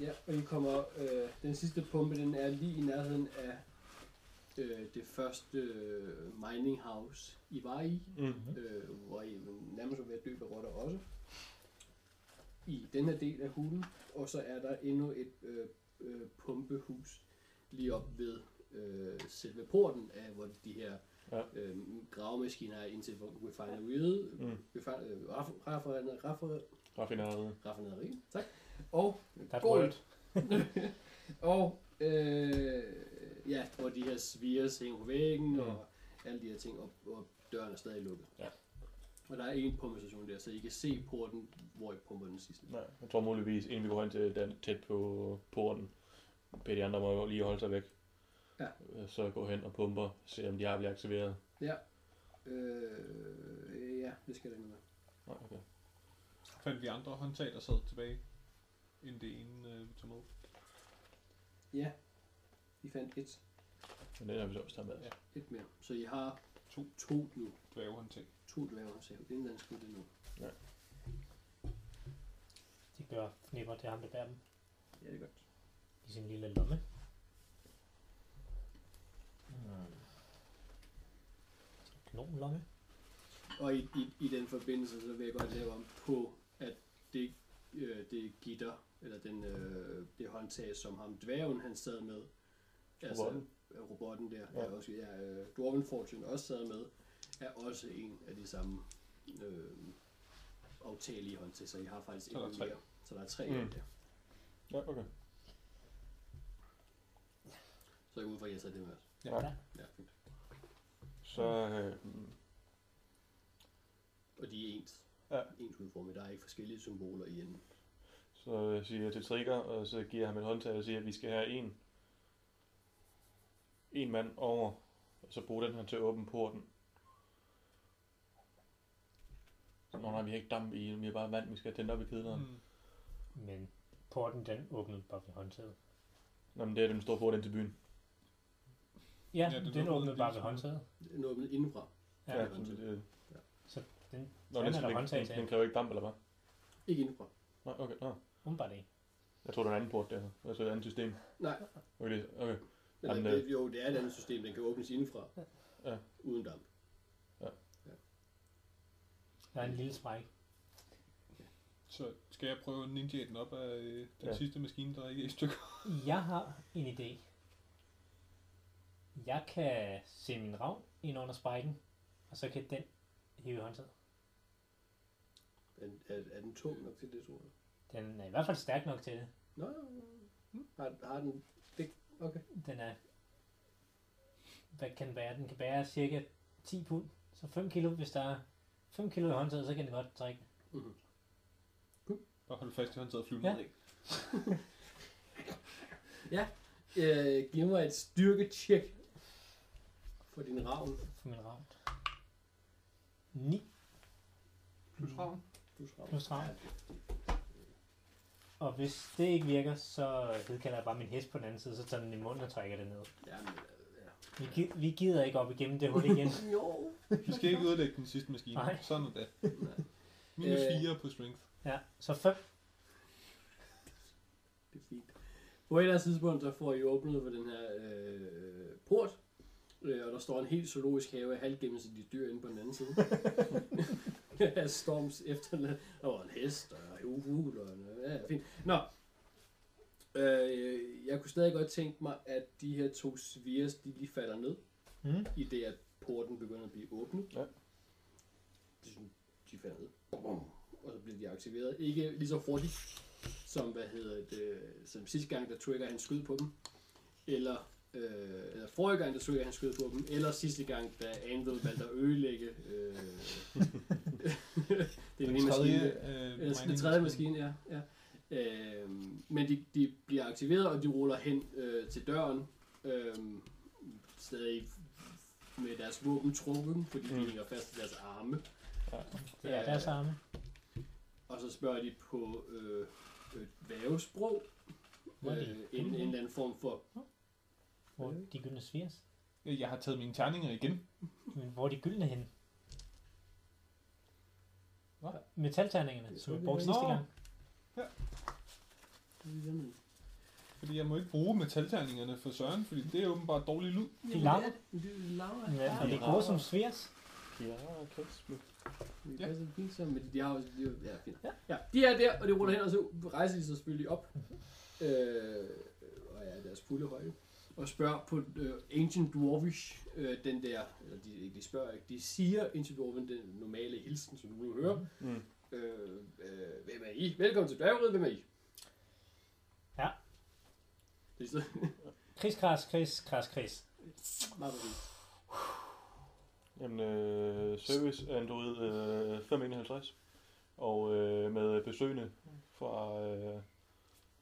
Ja, og I kommer... Øh, den sidste pumpe, den er lige i nærheden af øh, det første øh, mining house, I var i. Mm. øh, hvor I nærmest var ved at dø af rotter også. I den her del af hulen, og så er der endnu et øh, øh, pumpehus lige op ved øh, selve porten af, hvor de her Ja. øh, gravemaskiner er indtil refineriet, Mm. refin- øh, raff- raffineri, raffineri, Raffinaderiet. raffineri, tak, og Gold. og øh, ja, hvor de her sviger hænger på væggen, Mm. og alle de her ting, og, og døren er stadig lukket. Ja. Og der er en pumpestation der, så I kan se porten, hvor I pumper den sidste. Nej, jeg tror muligvis, inden vi går hen til den tæt på porten, beder de andre må jo lige holde sig væk. Ja. Øh, Så gå hen og pumper, se om de har blivet aktiveret. Ja. Øh, ja, det skal det med. Nej, okay. Fandt vi andre håndtag, der sad tilbage, end det ene, øh, vi tog med. Ja, I fandt et, Men det har vi så også taget med. Ja. et mere. Så I har To. to nu. Dværghåndtag. To dværghåndtag. Den skulle det nu. De gør knipper til ham, der bærer dem Ja, det er godt. i sin lille lomme. Hmm. Kanonlomme. Og i, i, i den forbindelse, så vil jeg godt lave om på, at det, øh, det gitter, eller den, øh, det håndtag, som ham dværgen han sad med, Robotten. øh, robotten der, Ja. er også, ja, øh, Dwarven Fortune også sad med, er også en af de samme øh, aftagelige håndtag, så I har faktisk en mere. Så der er tre Mm. mm. der. Ja, okay. Så jeg ude fra, at jeg tager det med os. Ja. Ja. Ja, fint. Så, øh, Og de er ens. Ja. Ens udformet. Der er ikke forskellige symboler i enden. så jeg siger til Trigger, og så giver jeg ham et håndtag og siger, at vi skal have en, en mand over, og så bruge den her til at åbne porten. Så, Nå nej, vi har ikke damp i, vi har bare vand, vi skal have tændt op i kedleren. Mm. Men porten, den åbnede bare ved håndtaget. Nå, men det er den store port ind til byen. Ja, Ja, ja den den, den åbnede åbnede bare ved håndtaget. Den er åbnet indenfra. Ja, Ja, ja. så det, Så den, Nå, den den, er den, den, den kræver ikke damp, eller hvad? Ikke indenfra. Nej, okay, nå. Umiddelbart ikke. Jeg tror, der er en anden port der. Altså et andet system. Nej. Okay, det- okay. Eller, Jamen, det, jo, det er et andet system. Den kan åbnes indenfra. Ja. Uden damp. Der er en lille spræk. Så skal jeg prøve at ninja den op af øh, den Ja. ja. sidste maskine, der ikke er i stykker. Jeg har en idé. Jeg kan se min ravn ind under sprækken, og så kan den hive håndtaget. Er, er, er den tung nok til det, tror jeg? Den er i hvert fald stærk nok til det. Nå. har, har den... Det, okay. Den er... Hvad kan den bære? Den kan bære cirka 10 pund. Så 5 kilo, hvis der er 5 kilo i håndtaget, så kan den godt trække. Mm-hmm. Bare hold fast i håndtaget og flyve Ja. ned, ikke? Øh, giv mig et styrketjek for din ravn. For min ravn. 9 Plus ravn. Plus ravn. Plus ravn. Og hvis det ikke virker, så hedkalder jeg bare min hest på den anden side, så tager den i munden og trækker det ned. Ja, men, øh, ja. Vi, gi- vi gider ikke op igennem det hul igen. Jo. Vi skal ikke ødelægge den sidste maskine. Nej. Sådan er det. Minus Øh. 4 på strength. Ja, så 5. Det er fint. På et eller andet tidspunkt, så får I åbnet for den her øh, port, øh, og der står en helt zoologisk have af halvgennemsnitlige dyr inde på den anden side. Af Storms efterladt. Der var en hest, og en ufugl, og ja, fint. Nå. Øh, jeg kunne stadig godt tænke mig, at de her to sviers, de lige falder ned, Mm. i det, at porten begynder at blive åbnet. Ja. De, de falder ned. Og så bliver de aktiveret. Ikke lige så hurtigt, som, hvad hedder det, som sidste gang, der Trigger han skød på dem. Eller, øh, eller forrige gang, der Trigger han skød på dem. Eller sidste gang, da Anvil valgte at ødelægge øh, det Den ene tredje, maskine. øh, Eller den tredje maskine, ja. ja. Øhm, men de, de bliver aktiveret, og de ruller hen øh, til døren. Øhm, stadig med deres våben trukket, fordi mm. de hænger fast i deres arme. Det er deres arme. Og så spørger de på øh, et vævesprog. Øh, en, en eller anden form for... Hvor er de gyldne svirs? Jeg har taget mine terninger igen. Men hvor er de gyldne henne? Hvad? Metalterningerne, Det som så vi brugte sidste gang. Fordi jeg må ikke bruge metalterningerne for Søren, fordi det er åbenbart dårlig lyd. De. Det er larmer. Ja, og det er gode som svirs. Ja, kæft. Det Ja. passer fint sammen, men de har jo... De, ja, fint. Ja. ja. de er der, og de ruller hen, og så rejser de sig selvfølgelig op. Øh, og ja, deres fulde højde. Og spørger på øh, Ancient Dwarvish, øh, den der, eller de, de spørger ikke, de siger Ancient Dwarven den normale hilsen, som du nu hører. Mm. Øh, øh, hvem er I? Velkommen til dværgeriet, hvem er I? Ja. Det er så Kris, kras, kris, kras, kris. meget fint. Jamen, øh, service Android øh, 551. Og øh, med besøgende fra øh,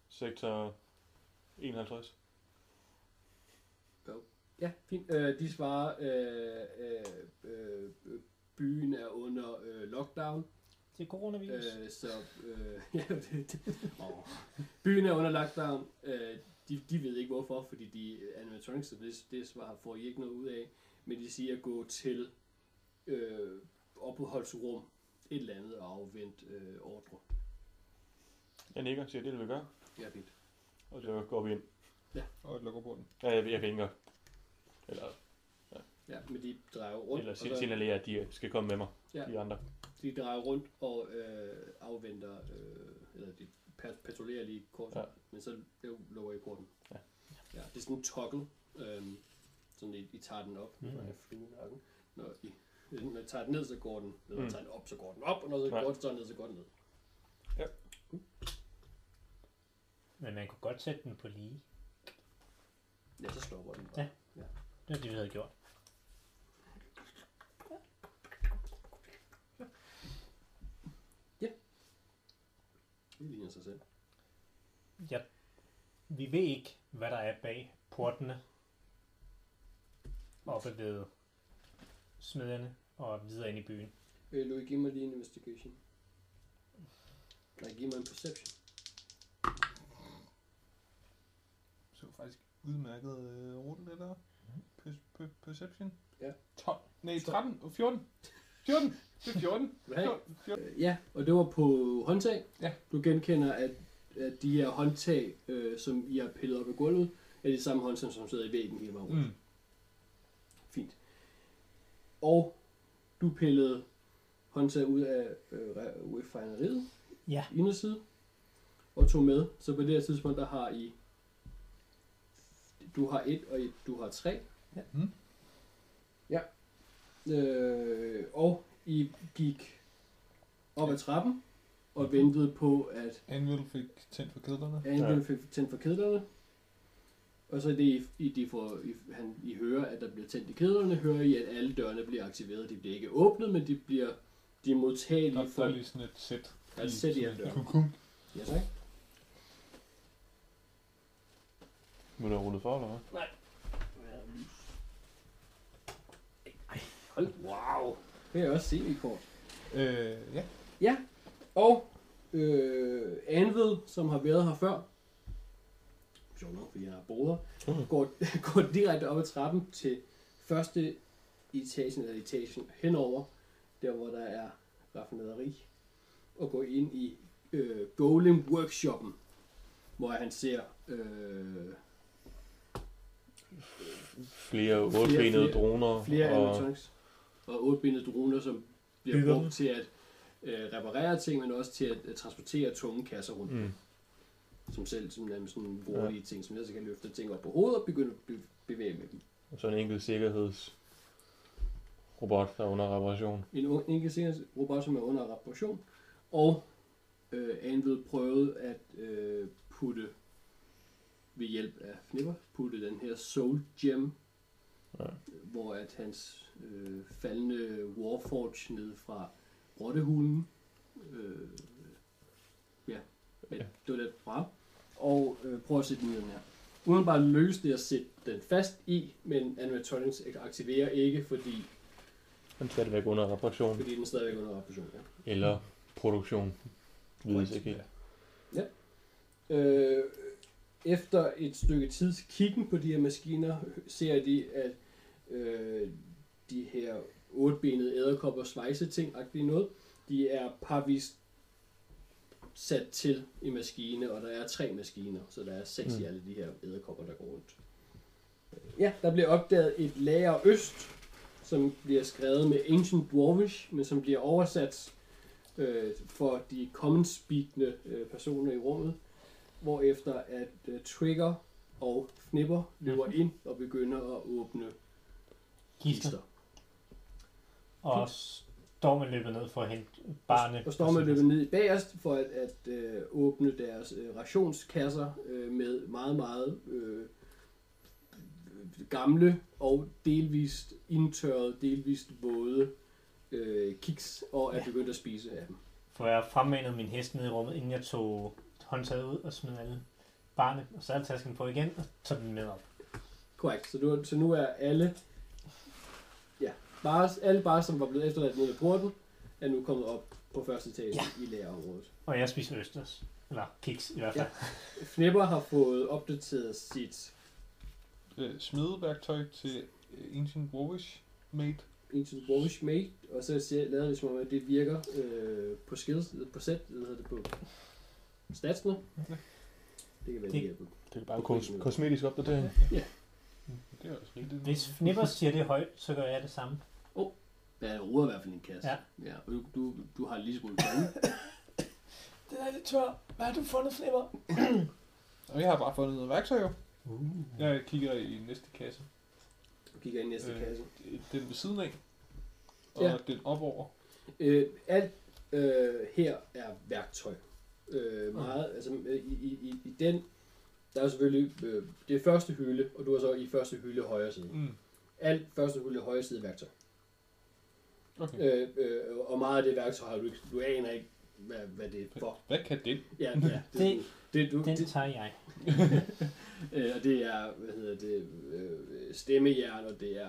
sektor 51. Ja, fint. Øh, de svarer, øh, øh, øh, byen er under øh, lockdown. Det er coronavirus. Øh, så øh, ja, det, det, byen er under lockdown. Øh, de, de ved ikke hvorfor, fordi de animatronics, det, det svar får I ikke noget ud af. Men de siger at gå til øh, opholdsrum, et eller andet og afvente øh, ordre. Jeg nikker, siger det, vil vi gøre. Ja, fint. Og så går vi ind. Og lukker på den. Ja, jeg, jeg vinker. Eller, Ja, men de drejer rundt. eller og sig- så- signalerer, at de skal komme med mig. Ja. De andre. De drejer rundt og øh, afventer, øh, eller de pat- patruljerer lige kort, ja. Ja. men så øh, lukker I porten. Ja. ja. Det er sådan en toggle, øh, sådan I, I tager den op, Mm. når jeg flyver i nakken. Når I, når I tager den ned, så går den ned, og Mm. tager den op, så går den op, og når I Ja. går den ned, så går den ned. Men man kunne godt sætte den på lige. Ja, så stopper den bare. Ja. Det er det, vi havde gjort. Det ligner sig selv. Ja. Vi ved ikke, hvad der er bag portene. Oppe ved smederne og videre ind i byen. Øh, Louis, giv mig lige en investigation. Nej, giv mig en perception. Så faktisk udmærket øh, rulle, eller? Per, per, perception? Ja. 12. Nej, 13. og 14. 14. Det er 14. Right. 14. 14. Øh, Ja, og det var på håndtag. Ja. Du genkender, at, at de her håndtag, øh, som I har pillet op af gulvet, er de samme håndtag, som sidder i væggen hele vejen rundt. Mm. Fint. Og du pillede håndtag ud af øh, re- refineriet, Ja. inderside, og tog med. Så på det her tidspunkt, der har I... Du har et, og et, du har tre. Ja. Mm. Ja. Øh, og I gik op ad trappen, og Mhm. ventede på, at Anvil fik tændt for kedlerne. Anvil fik tændt for kedlerne. Og så det, I, I, de får, I, han, I hører, at der bliver tændt i kedlerne, hører I, at alle dørene bliver aktiveret. De bliver ikke åbnet, men de bliver de er Der, modtagelige der for... er lige sådan et sæt. Der er et sæt i alle døre. Kukum. Ja, tak. Vil du have rullet for, eller hvad? Hold, wow. Det er også semi-kort. Øh, ja. Ja, og øh, Anvil, som har været her før, sjovt nok, fordi jeg har boder, Mhm. går, går direkte op ad trappen til første etagen, eller etagen henover, der hvor der er raffinaderi, og går ind i øh, Golem Workshoppen, hvor han ser øh, Flere Flere- otbenede droner. flere og, og otbenede droner, som bliver Bygger brugt til at øh, reparere ting, men også til at, at transportere tunge kasser rundt. mm, som selv som nærmest sådan hurtige ja. ting, som jeg så kan løfte ting op på hovedet og begynde at be- bevæge med dem. og så en enkelt sikkerhedsrobot, der er under reparation. En enkelt sikkerhedsrobot, som er under reparation, og øh, Anvil prøvede at øh, putte ved hjælp af Fnipper, putte den her Soul Gem, Ja. hvor at hans øh, faldende Warforge ned fra Rottehulen, øh, ja, men Ja. det var lidt bra, og øh, prøve at sætte den her. Uden bare løse det at sætte den fast i, men animatronics aktiverer ikke, fordi, Den stadigvæk under reparation. fordi den stadigvæk under reparation. Ja. Eller produktion. Vides ikke helt. Øh, efter et stykke tids kiggen på de her maskiner, ser de, at øh, de her otbenede æderkopper svejseting noget, de er parvist sat til i maskine, og der er tre maskiner, så der er seks mm. i alle de her æderkopper, der går rundt. Ja, der bliver opdaget et lager øst, som bliver skrevet med Ancient Dwarvish, men som bliver oversat øh, for de common speakende øh, personer i rummet, hvorefter at øh, Trigger og Fnipper løber ind og begynder at åbne kister. Og Stormen løber ned for at hente barnet. Og Stormen løber ned bagerst for at, at øh, åbne deres øh, rationskasser øh, med meget, meget øh, gamle og delvist indtørrede, delvist våde øh, kiks, og er Ja. begyndt at spise af dem. For jeg fremmanede min hest ned i rummet, inden jeg tog håndtaget ud og smed alle barnet, og så havde tasken på igen, og tog den med op. Korrekt. Så, du, så nu er alle, ja, bare, alle bare, som var blevet efterladt nede ved porten, er nu kommet op på første etage Ja. i lærerområdet. Og jeg spiser østers. Eller kiks i hvert fald. Fnipper har fået opdateret sit Øh, smedeværktøj til øh, Ancient Warwish Mate. Ancient Warwish Mate, og så lader det som om, at det virker øh, på skills, på set, eller hedder det på statsene. Ja. Det kan være, Det- det hjælper. Det er bare kos- kosmetisk opdatering. Det er også rigtigt. Hvis Fnipper siger det højt, så gør jeg det samme. Ja, det roder i hvert fald en kasse. Ja. ja og du, du, du har lige så god. Den er lidt tør. Hvad har du fundet, Fnipper? Og jeg har bare fundet noget værktøj jo. Uh. Jeg kigger i næste kasse. Du kigger ind i næste Øh. kasse. Den ved siden af. Og Ja. den opover. Øh, alt øh, her er værktøj. Øh, meget, altså øh, i, i, i, i den, der er selvfølgelig, øh, det er første hylde, og du er så i første hylde højre side. Mm. Alt første hylde højre side er værktøj. Okay. Øh, øh, og meget af det værktøj har du ikke, du aner ikke, hvad, hvad det er for. Hvad kan det? Ja, ja, det, Det- det, du, Den det, tager jeg. øh, og det er, hvad hedder det, øh, stemmejern, og det er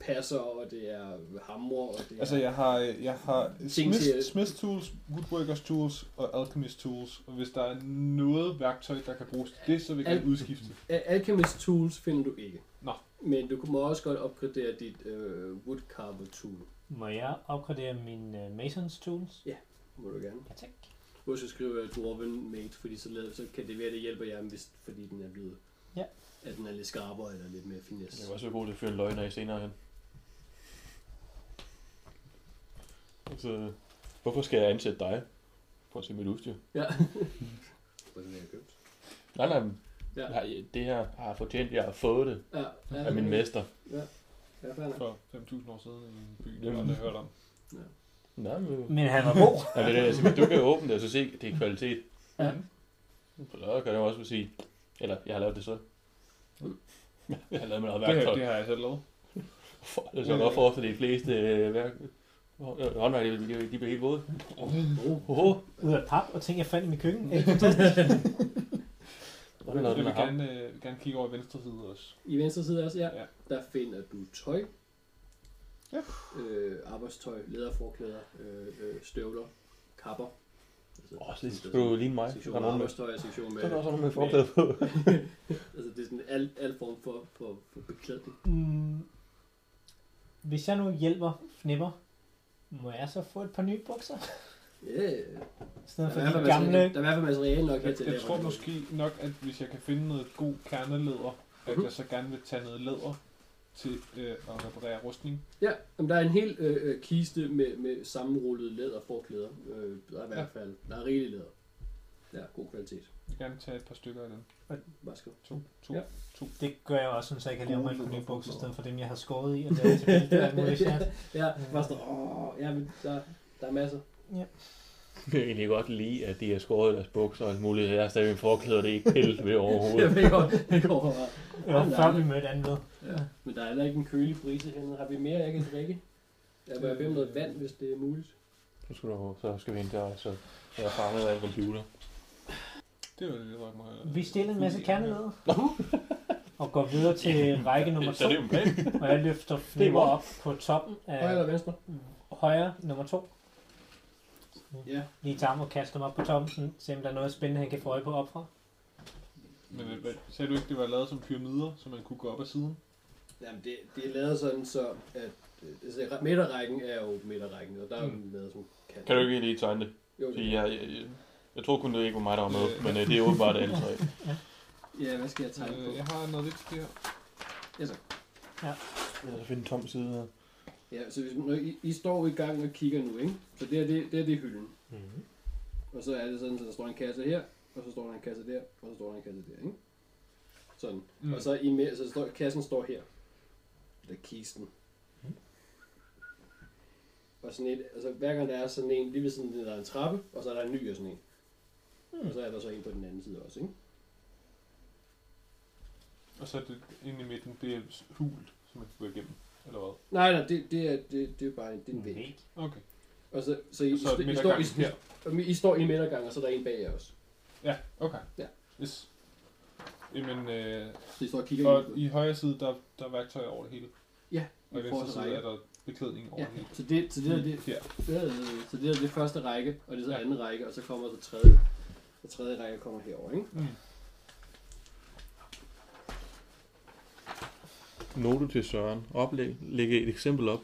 passer, og det er hamre, og det er... Altså, jeg har, jeg har Smith, til- Smith Tools, Woodworkers Tools og Alchemist Tools. Og hvis der er noget værktøj, der kan bruges til det, så vil jeg Al- udskifte. Al- Alchemist Tools finder du ikke. Nå. Men du må også godt opgradere dit øh, Woodcarver Tool. Må jeg opgradere min uh, Masons tools? Må du gerne. Ja, tak. Husk at skrive Dwarven Mate, fordi så, lader, så kan det være, det hjælper jer, hvis, fordi den er blevet... Ja. At den er lidt skarpere eller lidt mere finesse. Jeg var også være god til at fyre en løgn af senere hen. Altså, hvorfor skal jeg ansætte dig? For at se mit udstyr. Ja. Hvad er det, jeg købt? Nej, nej, men Ja. det her har jeg fortjent. Jeg har fået det Ja, ja, af min mester. Ja, ja nok. For 5.000 år siden i en by, jeg aldrig har hørt om. Nej, men... Men han var god. Ja, det er det, jeg men du kan jo åbne det og så se, at det er kvalitet. Ja. Så kan jeg jo også sige, eller jeg har lavet det så. Jeg har lavet med noget Det, værktøj. det har jeg selv lavet. For- Det er så godt for, at de fleste øh, værk... håndværk, de, de, de bliver helt våde. Oh. Oho, Ud af pap og ting, jeg fandt i mit køkken. Det er det noget, Jeg den vil gerne, øh, gerne kigge over i venstre side også. I venstre side også, ja. Ja. Der finder du tøj. Ja. Øh, arbejdstøj, læderforklæder, øh, øh, støvler, kapper. Altså, Åh, så det skal du ligne mig. Sektion Der er med arbejdstøj og sektion med... der er også nogen med forklæde på. altså det er sådan al, al form for, for, for beklædning. Mm. Hvis jeg nu hjælper Fnipper, må jeg så få et par nye bukser? Ja, yeah. I der, stedet for er de gamle... der er i hvert fald materiale nok her Jeg, til jeg at tror måske nok, at hvis jeg kan finde noget god kerneleder, at Mhm. jeg så gerne vil tage noget læder til øh, at reparere rustning. Ja, jamen, der er en hel øh, øh, kiste med, med sammenrullede læderforklæder. Øh, der er i hvert fald, der er rigeligt læder. Ja, god kvalitet. Jeg vil gerne tage et par stykker af den. Værsgo. To, to, Ja. to. Det gør jeg også, så jeg kan lave mig nye Gode bukser, i stedet for dem, jeg har skåret i, og til af muligt chat. Ja, bare sådan, åh, ja, men der, der er masser. Jeg kan egentlig godt lide, at de har skåret deres bukser og alt muligt. Jeg har stadig min forklæde, og det er ikke pillet ved Jeg overhovedet. ved godt, det går bare. Det var før vi mødte andet. Ja. Men der er heller ikke en kølig brise hernede. Har vi mere, jeg kan drikke? Jeg vil have noget vand, hvis det er muligt. Nu skal du, så skal vi ind der, så jeg er fanget af en computer. Det var det, jeg mig. Vi stiller en masse kerneleder. Og går videre til række nummer Så to. det er jo en plan. Og jeg løfter godt. op på toppen Højre af venstre? højre nummer to. Ja. Lige tager ham og kaster ham op på sådan, se om der er noget spændende, han kan få øje på opfra. Men øh, hvad, sagde du ikke, det var lavet som pyramider, så man kunne gå op ad siden? Jamen, det, det er lavet sådan, så at øh, altså, midterrækken er jo midterrækken, og der er jo Mm. lavet som kan. Kan du ikke lige tegne det? Jo, Fordi det, jeg, jeg, jeg, jeg tror kun, det ikke var mig, der var med, men øh, det er åbenbart alle tre. ja, hvad skal jeg tegne på? Øh, jeg har noget lidt her. Ja, så. Jeg skal finde en tom side her. Ja, så hvis, når I, I står i gang og kigger nu, ikke? Så det er det, det, er det hylden. Mm-hmm. Og så er det sådan, så der står en kasse her, og så står der en kasse der, og så står der en kasse der, ikke? Sådan. Mm. Og så, i med, så står, kassen står her. Eller kisten. Mm. Og sådan et, altså hver gang der er sådan en, lige ved sådan der er en trappe, og så er der en ny og sådan en. Mm. Og så er der så en på den anden side også, ikke? Og så er det inde i midten, det er hult, som man kan gå igennem. Eller hvad? Nej, nej, det, det, er, det, det er bare det er en væg. Okay. Og så, så I, så I, I, står, I, I, her. I, I står i midtergang, og så er der en bag jer også. Ja, okay. Ja. Yes. Jamen, øh, Så I står og kigger og i højre side, der, der er værktøj over det hele. Ja, Og i venstre side er der beklædning over Ja, det hele. så det, så det, er det, Her. øh, så det er det første række, og det er så Ja. anden række, og så kommer det tredje. Og tredje række kommer herover, ikke? Mm. Note til Søren. Oplæg, lægge et eksempel op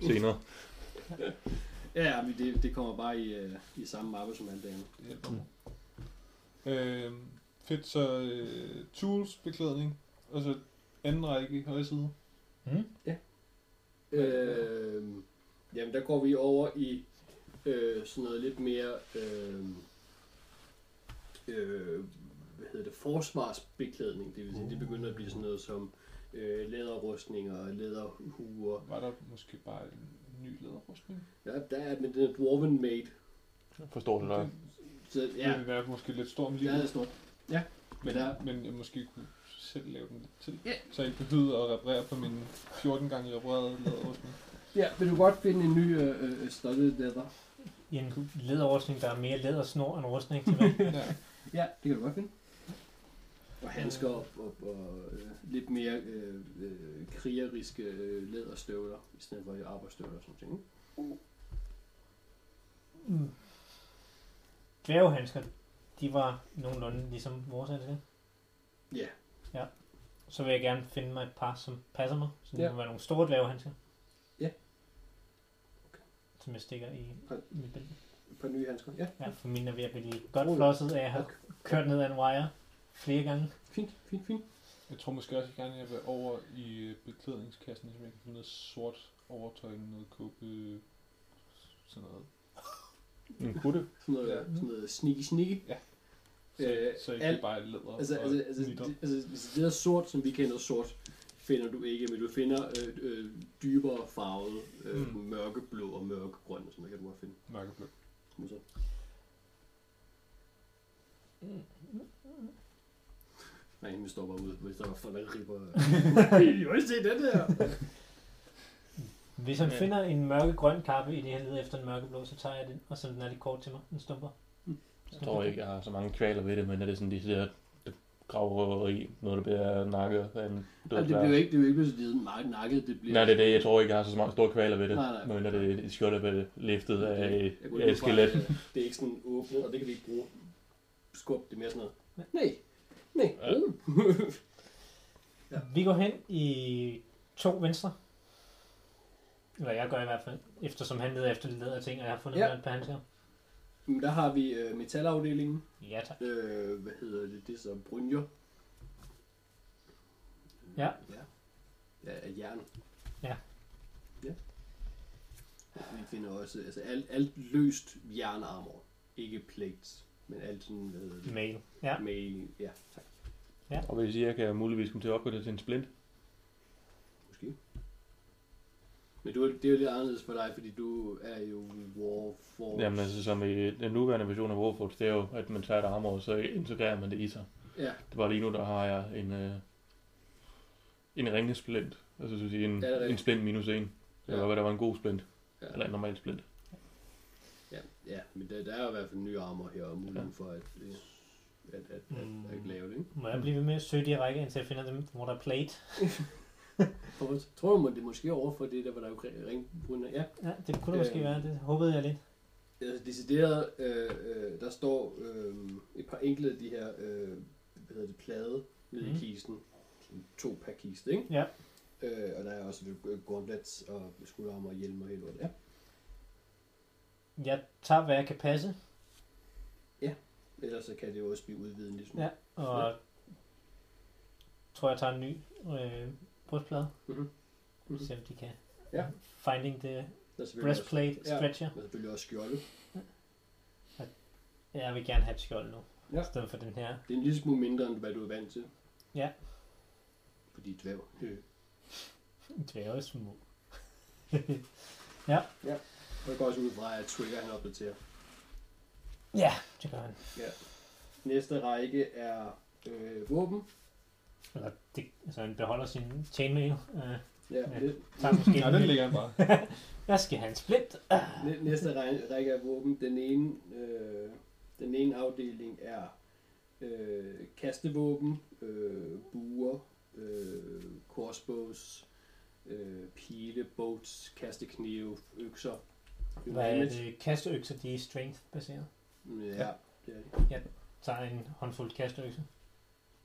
senere. Ja, ja, men det, det kommer bare i, øh, i samme mappe som alle dagene. Det hjælper mig. Øh, fedt, så øh, tools, beklædning, og så anden række i højre side. Mm. Øh, jamen, der går vi over i øh, sådan noget lidt mere øh, øh, hvad hedder det, forsvarsbeklædning. Det vil sige, det begynder at blive sådan noget som øh, læderrustninger, læderhuer. Var der måske bare en ny læderrustning? Ja, der er med den er Dwarven Made. Forstår du nok? Så Ja. ja, Det er måske lidt stor med det er livet, stort. men, men der- men jeg måske kunne selv lave den lidt til. Ja. Så jeg ikke behøvede at reparere på min 14 gange reparerede læderrustning. Ja, vil du godt finde en ny øh, øh, studded leather? I en læderrustning, der er mere lædersnor end rustning tilbage. ja. Ja, det kan du godt finde. Og handsker og, og, og øh, lidt mere øh, øh, krigeriske øh, læderstøvler, i stedet for arbejdsstøvler og sådan noget. Mm. Dværgehandsker, de var nogenlunde ligesom vores handsker. Ja. Så vil jeg gerne finde mig et par, som passer mig. Så det Ja. må være nogle store dværgehandsker. Ja. Som jeg stikker i Ja. mit bælte. Par nye handsker. Ja, Ja, for mine er ved at blive godt ja. flosset af at have kørt ned ad en wire flere gange. fint, fint, fint. Jeg tror måske også, at jeg gerne vil over i øh, beklædningskassen, så jeg kan finde noget sort overtøj, noget kåbe, sådan noget. En kutte. Sådan noget, Ja. sådan noget sneaky sneaky. Ja. Så, Øh, så ikke alt- bare er læder Altså, og altså, altså, det, altså, hvis det er sort, som vi kender sort, finder du ikke, men du finder øh, øh, dybere farvet, øh, Mm. mm. mørkeblå og mørkegrøn, og sådan noget kan du godt finde. Mørkeblå. Kom så. Nej, vi står bare ude, hvis der var folk, der ripper. I har set den der. Hvis han finder en mørkegrøn kappe i det, han leder efter en mørkeblå, så tager jeg den, og så den er lidt kort til mig. Den stumper. Jeg tror ikke, jeg har så mange kvaler ved det, men er det sådan, de siger, gravrøveri, noget der bliver nakket af en død Altså, det bliver ikke, det bliver ikke blevet meget nakket, det bliver... Nej, det er det. Jeg tror ikke, jeg har så mange store kvaler ved det. Nej, nej. Men er det et skjold, der bliver liftet af af ud et skelet. Det er ikke sådan åbnet, og det kan vi ikke bruge. Skub, det er mere sådan noget. Nej, nej. Ja. Ja. Vi går hen i to venstre. Eller jeg gør i hvert fald, eftersom han leder efter lidt læder ting, og jeg har fundet Ja. par handsker. Men der har vi øh, metalafdelingen. Ja, tak. Øh, hvad hedder det? Det er så brynjer. Ja. Ja, ja af jern. Ja. Ja. Vi finder også altså alt, alt løst jernarmor. Ikke plates, men alt sådan, hvad hedder det? Mail. Ja. Mail. Ja, tak. Og vil sige, at jeg kan muligvis komme til at opgøre det til en splint. Måske. Men du, det er jo lidt anderledes for dig, fordi du er jo Warforged. Jamen altså, som i den nuværende version af Warforged, det er jo, at man tager et armor, og så integrerer man det i sig. Ja, Det var lige nu, der har jeg en, øh, en ringesplint. Altså, så at sige, en, Ja, en splint minus en. Det Ja. var, hvad der var en god splint. ja. Eller en normal splint. Ja, men der, der er jo i hvert fald nye armor her, og muligheden for at, øh, at, at, at, Mm. at, at lave det. Ikke? Må jeg blive ved med at søge de række, indtil jeg finder dem, hvor der er plate? Tror du, det måske over for det der, hvor der er jo ringbrunner. Ja, Ja, det kunne det måske Øh. være. Det håbede jeg lidt. altså decideret, øh, øh, der står øh, et par enkelte af de her, øh, hvad hedder det, plade nede mm. I kisten. To per kiste, ikke? Ja. Øh, og der er også lidt øh, gauntlets og skulderarmer og hjelm og hele lortet. Ja. Jeg tager, hvad jeg kan passe, Ellers så kan det jo også blive udvidet lille smule. Ja. og Ja. tror, jeg tager en ny øh, brystplade. Mhm. Mhm. Se om de kan. Ja. Finding the er også, breastplate Ja. stretcher. der er selvfølgelig også skjolde. Jeg vil gerne have et skjold nu. Ja. I stedet for den her. Det er en lille smule mindre, end hvad du er vant til. Ja. Fordi dværg. Øh. Dværge små. Og jeg går også ud fra, at Trigger han opdaterer. Ja, det gør han. Næste række er øh, våben. Eller det, altså han beholder sin chainmail. Uh, Ja, Ja. det, tager måske Ja, den ligger han bare. Jeg skal have en splint. næ- næste række, række af våben. Den ene, øh, den ene afdeling er øh, kastevåben, øh, buer, øh, crossbows, øh, pile, boats, kasteknive, økser. Hvad er det? Kasteøkser, de er strength-baseret. Ja, det er det. Så er en håndfuld kasteøkser.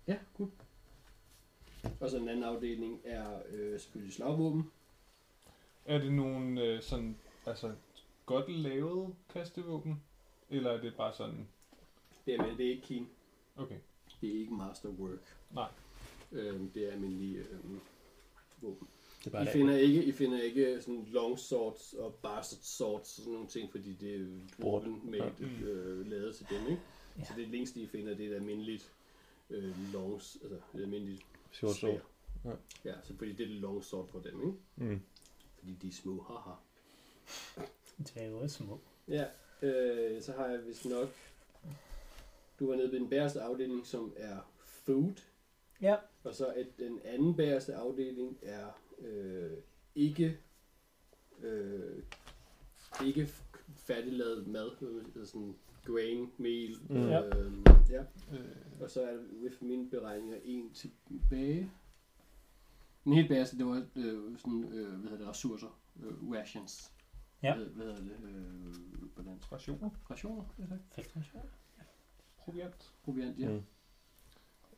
Ja, cool. Og så den anden afdeling er øh, selvfølgelig slagvåben. Er det nogle øh, sådan, altså, godt lavet kastevåben? Eller er det bare sådan, Det er, med, det er ikke keen. okay, Det er ikke masterwork. Nej. Øhm, det er almindelige øhm, våben. Det er I bare det. finder, ikke, I finder ikke sådan long swords og bastard swords og sådan nogle ting, fordi det er våben med Ja. Mm. øh, lavet til dem, ikke? Ja. Så det længste, I finder, det er et almindeligt øh, longs, altså et almindeligt Short sword. Ja, så fordi det er et long sword for dem, ikke? Mm. Fordi de er små, haha. Det er jo også små. Ja, øh, så har jeg vist nok... Du var nede ved den bæreste afdeling, som er food. Ja. Og så at den anden bæreste afdeling er øh, ikke øh, ikke færdiglavet mad, altså sådan grain, mel. Mm. Ja. Øh, ja. øh, Og så er der ved mine beregninger en tilbage. Den helt bæreste, det var øh, sådan, øh, hvad hedder det, ressourcer, øh, rations. Ja. Hvad, hvad hedder det, øh, på dansk? rationer, Rationer, ja tak. Fedt. proviant. Proviant, ja. Mm.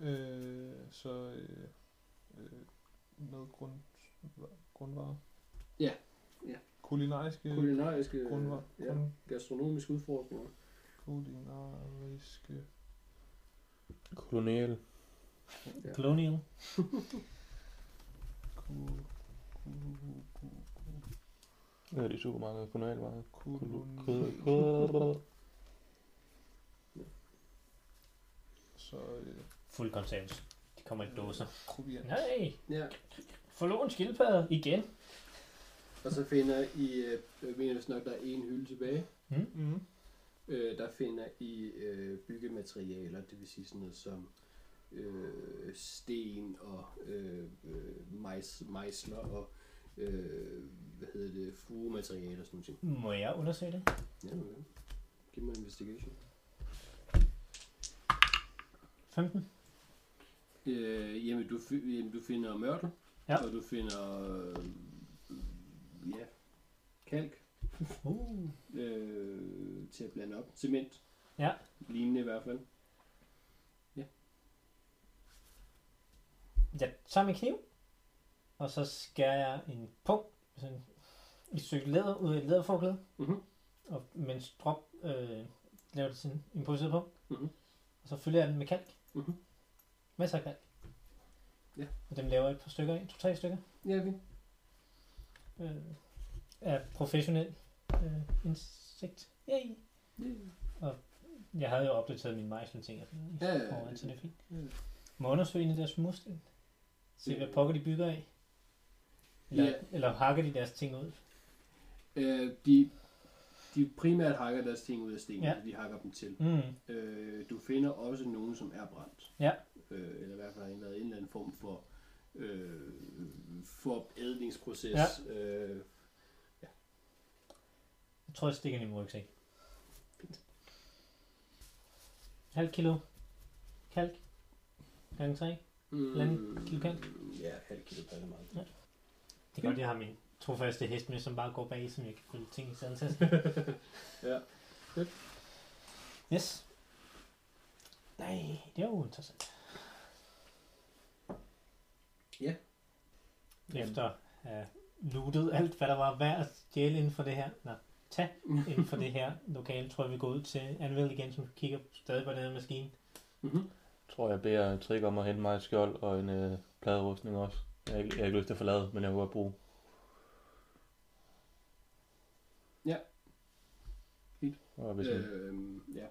Øh, så øh, øh, noget grund, grundvarer. Ja, ja. Kulinariske, Kulinariske, grundvarer. ja, Grund, gastronomiske udfordringer. kulinariske. Kolonial. Ja. Colonial. Ku, ku, ku, ku, ku, Ja, det er supermarked. Kolonialmarked. koloni- Kolonial. Så øh, Fuld konserves. De kommer i dåser. proviant. Nej, Ja, forlod en skildpadde igen. og så finder I, øh, jeg mener hvis nok, der er en hylde tilbage. Mm. Øh, der finder I øh, byggematerialer, det vil sige sådan noget som øh, sten og øh, øh, majs, mejsler og øh, hvad hedder det, fugematerialer og sådan noget. Må jeg undersøge det? Ja, okay. Giv mig investigation. 15. Øh, jamen, du, jamen, du finder mørtel, Ja. og du finder øh, ja, kalk Uh. øh, til at blande op. Cement. Ja. Lignende i hvert fald. Jeg tager min kniv, og så skærer jeg en punkt, sådan et stykke læder ud af et læderforklæde, Mhm. og mens drop øh, laver det sådan improviseret på. Mhm. Og så fylder jeg den med kalk. Mhm. Masser af kalk. Ja. Og dem laver et par stykker af, to-tre stykker. Ja, fint. Øh, af professionel øh, insekt. Yay. Ja. Jeg havde jo opdateret min mejsel ting og sådan Ja, ja, ja. forvejen, så det er fint. Ja. Må undersøge en af deres mursten. Se, hvad pokker de bygger af. Eller, Ja. eller hakker de deres ting ud. Øh, de, de primært hakker deres ting ud af sten, Ja. ja. de hakker dem til. Mm. Øh, du finder også nogen, som er brændt. Ja. Øh, eller i hvert fald har været en eller anden form for øh, forædlingsproces. Ja. Øh, Jeg tror, jeg stikker den i min rygsæk. Halv kilo kalk. Gange 3. Halvanden kilo kalk? Ja, halv kilo passer meget. Det er godt, jeg har min trofaste hest med, som bare går bag, som jeg kan følge ting i sandtask. Ja. Yes. Nej, det er jo interessant. Ja. Efter at have lootet alt, hvad der var værd at stjæle inden for det her, nej, tag inden for det her lokale, tror jeg, vi går ud til Anvil igen, som kigger stadig på den her maskine. Mm-hmm. tror, jeg beder Trik om at hente mig et skjold og en øh, pladerustning også. Jeg har, ikke, jeg har ikke lyst til at forlade, men jeg vil godt bruge. Ja. Fint. Og hvis øh, Øh, ja.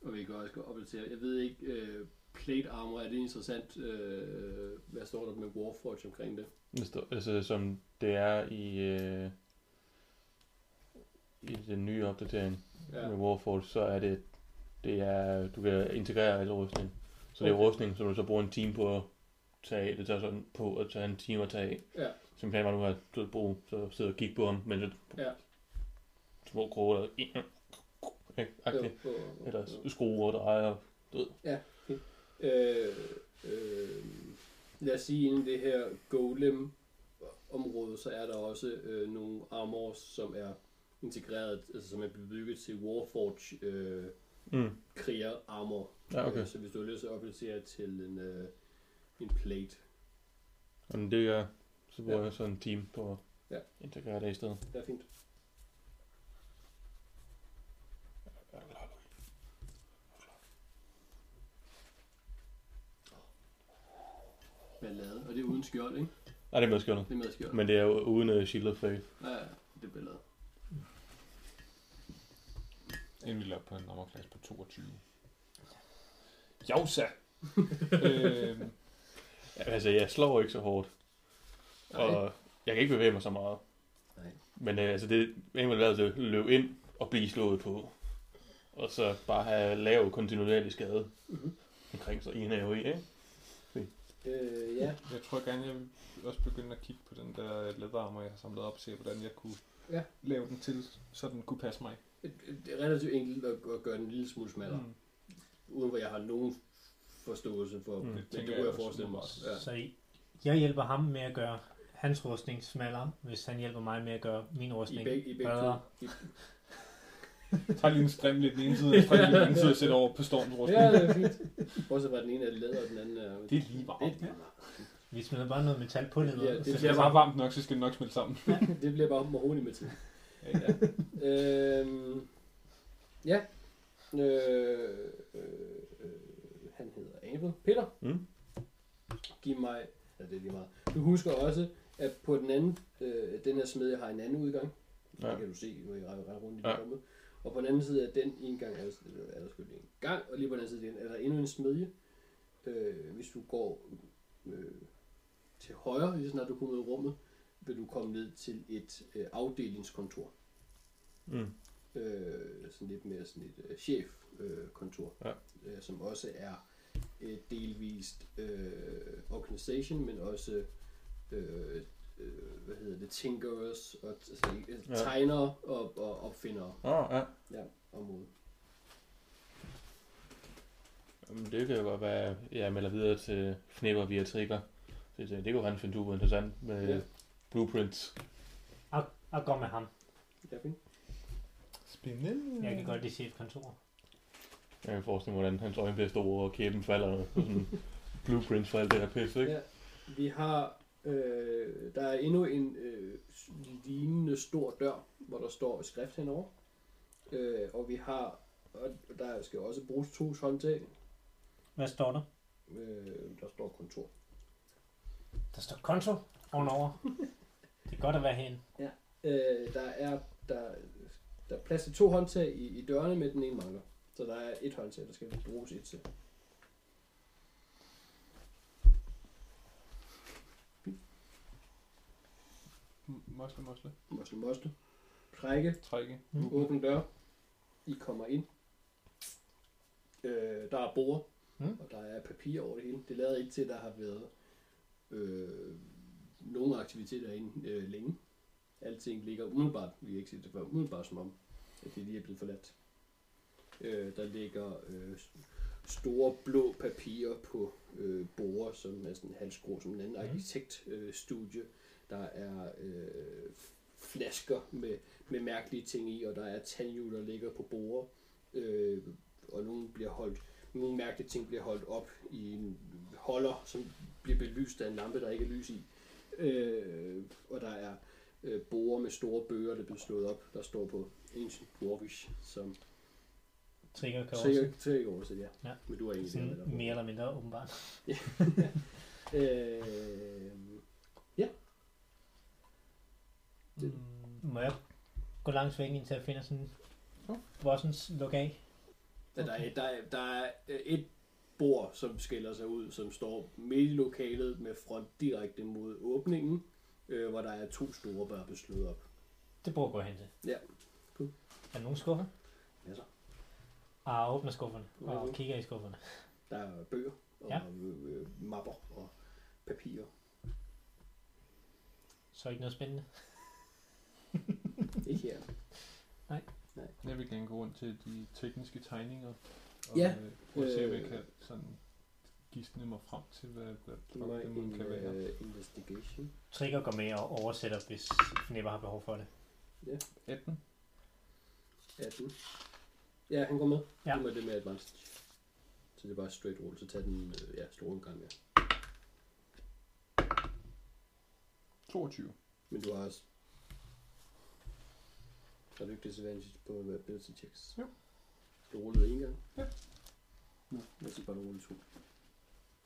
Og vi kan også gå opdatere. Jeg ved ikke, øh, plate armor, er det interessant? Øh, hvad står der med Warforge omkring det? det står, altså, som det er i, øh, i den nye opdatering ja. med Warforged, så er det, det er, du kan integrere alle rustning. Så det er rustning, som du så bruger en time på at tage af. Det tager sådan på at tage en time at tage af. Ja. Nu at du ved, bruge, så sidde og kigge på ham, men det Ja. Små kroge, der ikke? Jo, Agtigt. og- og- Eller og- skrue og dreje og Øh, øh, lad os sige, inden det her golem-område, så er der også øh, nogle armors, som er integreret, altså som er bebygget til Warforge øh, Mm. kriger armor. Ja, okay. Øh, så hvis du har lyst til at opdatere til en, øh, en plate, Jamen, det gør så bruger Ja. jeg så en team på at Ja. integrere det i stedet. det er fint. Ballade, og det er uden skjold, ikke? Nej, det er med skjoldet. Det er med skjold. Men det er jo uden uh, Shield of Faith. Ja, ja, det er ballade. Inden vi laver på en nummerklasse på 22. Jausa! øhm, Ja, altså, jeg slår ikke så hårdt. Nej. Og jeg kan ikke bevæge mig så meget. Nej. Men øh, altså, det er vel været at løbe ind og blive slået på. Og så bare have lav kontinuerlig skade Mhm. omkring sig i en AOE, ikke? Øh, ja. jeg tror gerne, jeg vil også begynde at kigge på den der læderarmer, jeg har samlet op, og se, hvordan jeg kunne Ja. lave den til, så den kunne passe mig. Det er relativt enkelt at, at gøre den en lille smule smallere, mm. uden hvor jeg har nogen forståelse for, Mm. men tænker det jeg kunne jeg også forestille mig. Ja. Så I- jeg hjælper ham med at gøre hans rustning smallere, hvis han hjælper mig med at gøre min I rustning begge, i begge bedre. to. I, Tag lige en strim lidt den ene side, og strim lidt den anden side, og sæt over på stormens rustning. ja, det er fint. Bortset fra at den ene er læder, og den anden er... Det er lige varmt. Det, Vi smider bare noget metal på det. Ja, det så Det bliver bare varmt nok, så skal det nok smelte sammen. det bliver bare mahoni med tid. Ja, ja. Øhm, ja. Øh, øh, øh, han hedder Abel. Peter, Mm. giv mig... Ja, det er lige meget. Du husker også, at på den anden... Øh, den her smed har en anden udgang. Ja. Ja. Det kan du se, når I retter retter rundt i Ja. ja. rummet. Og på den anden side af den indgang er der, er der lige en gang, og lige på den anden side er der endnu en smedje. Øh, hvis du går øh, til højre, lige snart du kommer ud af rummet, vil du komme ned til et øh, afdelingskontor. Mm. Øh, sådan lidt mere sådan et øh, chefkontor, øh, kontor, Ja. øh, som også er øh, delvist øh, organization, men også øh, øh, hvad hedder det, tinkerers, og altså, øh, Ja. tegnere og, og opfindere Åh, ja. ja, området. Jamen, det kan jo godt være, jeg melder videre til Knipper via Trigger. Så det, det kunne han finde super interessant med Ja. ja. blueprints. Og gå med ham. Ja, fint. Spændende. Jeg kan godt lide chefkontor. Jeg kan forestille mig, hvordan hans øjne bliver store, og kæben falder, og sådan blueprints for alt det der pis, ikke? Ja. Vi har, øh, der er endnu en øh, lignende stor dør, hvor der står skrift henover. Øh, og vi har, og der skal også bruges to håndtag. Hvad står der? Øh, der står kontor. Der står konto ovenover. Det er godt at være herinde. Øh, der er der, der er plads til to håndtag i, i dørene, med den ene mangler. Så der er et håndtag, der skal bruges et til. Mosle, mosle. Mosle, mosle. Trække. Trække. Mm. Åbne dør. I kommer ind. Øh, der er bord, Mm. og der er papir over det hele. Det lader ikke til, at der har været øh, nogle aktiviteter inde øh, længe. Alting ligger umiddelbart, vi har ikke set det før, umiddelbart som om, at det lige er blevet forladt. Øh, der ligger øh, store blå papirer på øh, borer, som er sådan halvskrå, som en anden Mhm. arkitektstudie. Øh. Der er øh, flasker med, med mærkelige ting i, og der er tandhjul, der ligger på borer, øh, og nogle bliver holdt, nogle mærkelige ting bliver holdt op i en holder, som bliver belyst af en lampe, der ikke er lys i. Øh, og der er øh, borer med store bøger, der bliver slået op, der står på Ancient Dwarvish, som Trigger kan også. sikkert sikkert oversat, ja. Ja. Men du er egentlig Sådan der. mere eller mindre åbenbart. øh, Det- Mm, må jeg gå langs væk indtil jeg finder sådan Vossens lokal? Ja, der, er, der, er, der er øh, et bord, som skiller sig ud, som står midt i lokalet med front direkte mod åbningen, øh, hvor der er to store, der er blevet slået op. Det bruger jeg gå hen til. Ja. Cool. Er der nogen skuffer? Ja, så. Ah, åbner skufferne og Mhm. kigger i skufferne. Der er bøger og Ja. øh, mapper og papirer. Så ikke noget spændende. Ikke her. Jeg vil gerne gå rundt til de tekniske tegninger Og, Ja, øh, prøve at se, om jeg øh, kan sådan gisne mig frem til, hvad, hvad Giv mig det en kan være. uh, investigation. Trigger går med og oversætter, hvis Fnipper har behov for det. 18. 18. Ja, han går med. Ja. Giv mig det med advantage. Så det er bare straight roll, så tag den øh, ja, store en gang mere. 22. Men du har også... Har du ikke disadvantage på ability checks? Jo. Du rullede en gang? Ja. Nå, jeg siger bare, du rullede to.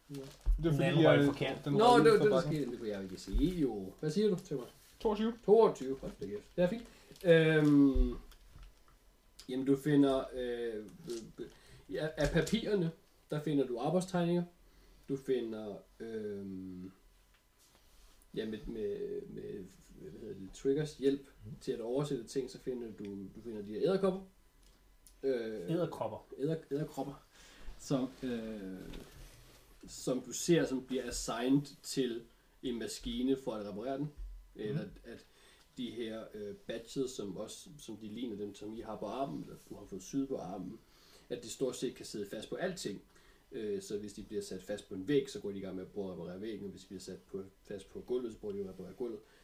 Nå, Det Den anden røg forkert. den Nå røg det ud var det, der bakken. skete. Det kunne jeg ikke se. Jo. Hvad siger du til mig? 22. 22. Hold da kæft. Det er fint. Øhm, jamen, du finder... Øh, øh, ja, af papirerne, der finder du arbejdstegninger. Du finder... Øh, ja, med, med, med hvad hedder det, triggers hjælp til at oversætte ting, så finder du, du finder de her æderkopper. Øh, Æderkropper. æder, æderkropper, som, øh, som du ser, som bliver assigned til en maskine for at reparere den. Eller at de her øh, badges, som også som de ligner dem, som I har på armen, eller du har fået syet på armen, at de stort set kan sidde fast på alting. Øh, så hvis de bliver sat fast på en væg, så går de i gang med at prøve at reparere væggen, og hvis de bliver sat på, fast på gulvet, så prøver de at reparere gulvet. Øh,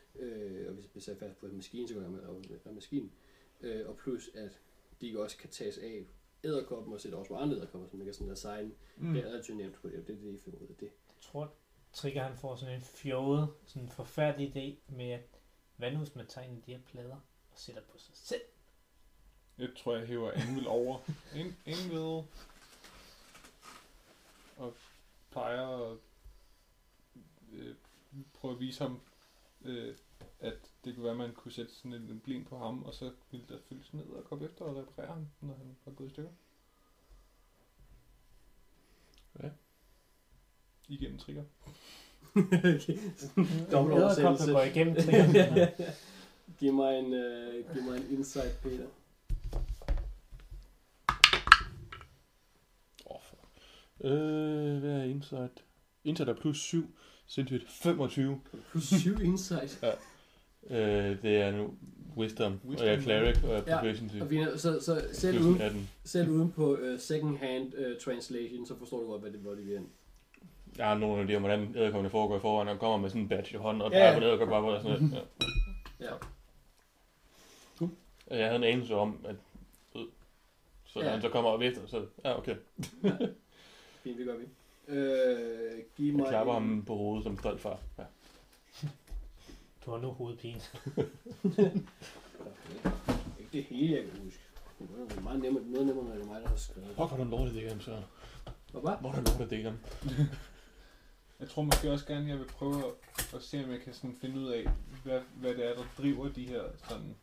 og hvis de bliver fast på en maskine, så går gang med reparere maskinen. Øh, og plus at de også kan tages af æderkoppen og sætte også på andre æderkopper, så man kan sådan assign Mm. mm. det er relativt nemt på det. Det er det, I finder ud af det. Jeg tror, Trigger han får sådan en fjollet, sådan en forfærdelig idé med, at hvad nu hvis man tager en af de her plader og sætter på sig selv? Jeg tror, jeg hæver Anvil over. En, Anvil. Og plejer at øh, prøve at vise ham, øh, at det kunne være, at man kunne sætte sådan en emblem på ham, og så ville der sådan ned og komme efter og reparere ham, når han var gået i stykker. Ja. Igennem trigger. okay. Dobbelt oversættelse. går igennem Trigger. giv, mig en, uh, giv mig en insight, Peter. Åh, oh, øh, hvad er insight? Insight er plus 7, sindssygt 25. Plus 7 insight. Øh, det er nu wisdom, Wisdom, og jeg er cleric, og jeg er Ja, proficiency. Og vi, så, så selv, Plus uden, 18. selv uden på uh, second hand uh, translation, så forstår du godt, hvad det, hvor det vil hen. Jeg har af de her, hvordan æderkommende foregår i forvejen, og kommer med sådan en badge i hånden, og Ja, peger ja. på æderkop bare på sådan noget. Ja. Ja. Og Jeg havde en anelse om, at så Ja. han så kommer og vifter, så ja, okay. Fint, det gør vi. Øh, giv Jeg mig klapper en- ham på hovedet som stolt far. Ja. Du har nu hovedpine. Ikke det hele, jeg kan huske. Det er meget nemmere, noget nemmere, når det er mig, der har skrevet. Hvor er du lortet det så. Hvad var? Hvor er du lortet det Jeg tror måske også gerne, jeg vil prøve at, at se, om jeg kan sådan finde ud af, hvad, hvad det er, der driver de her sådan,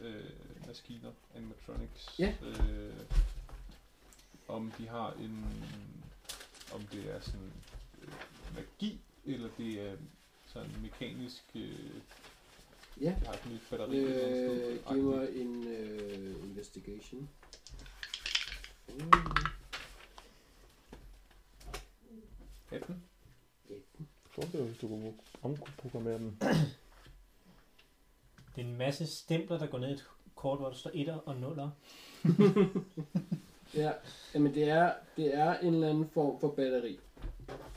øh, maskiner, animatronics. Ja. Øh, om de har en, om det er sådan øh, magi, eller det er sådan mekanisk, øh, Ja. det har sådan et batteri. et eller Øh, sted, giv mig en øh, investigation. Mm. 18. Så det jo, hvis du kunne omprogrammere den. Det er en masse stempler, der går ned i et kort, hvor der står 1'er og 0'er. Ja, jamen det er, det er en eller anden form for batteri.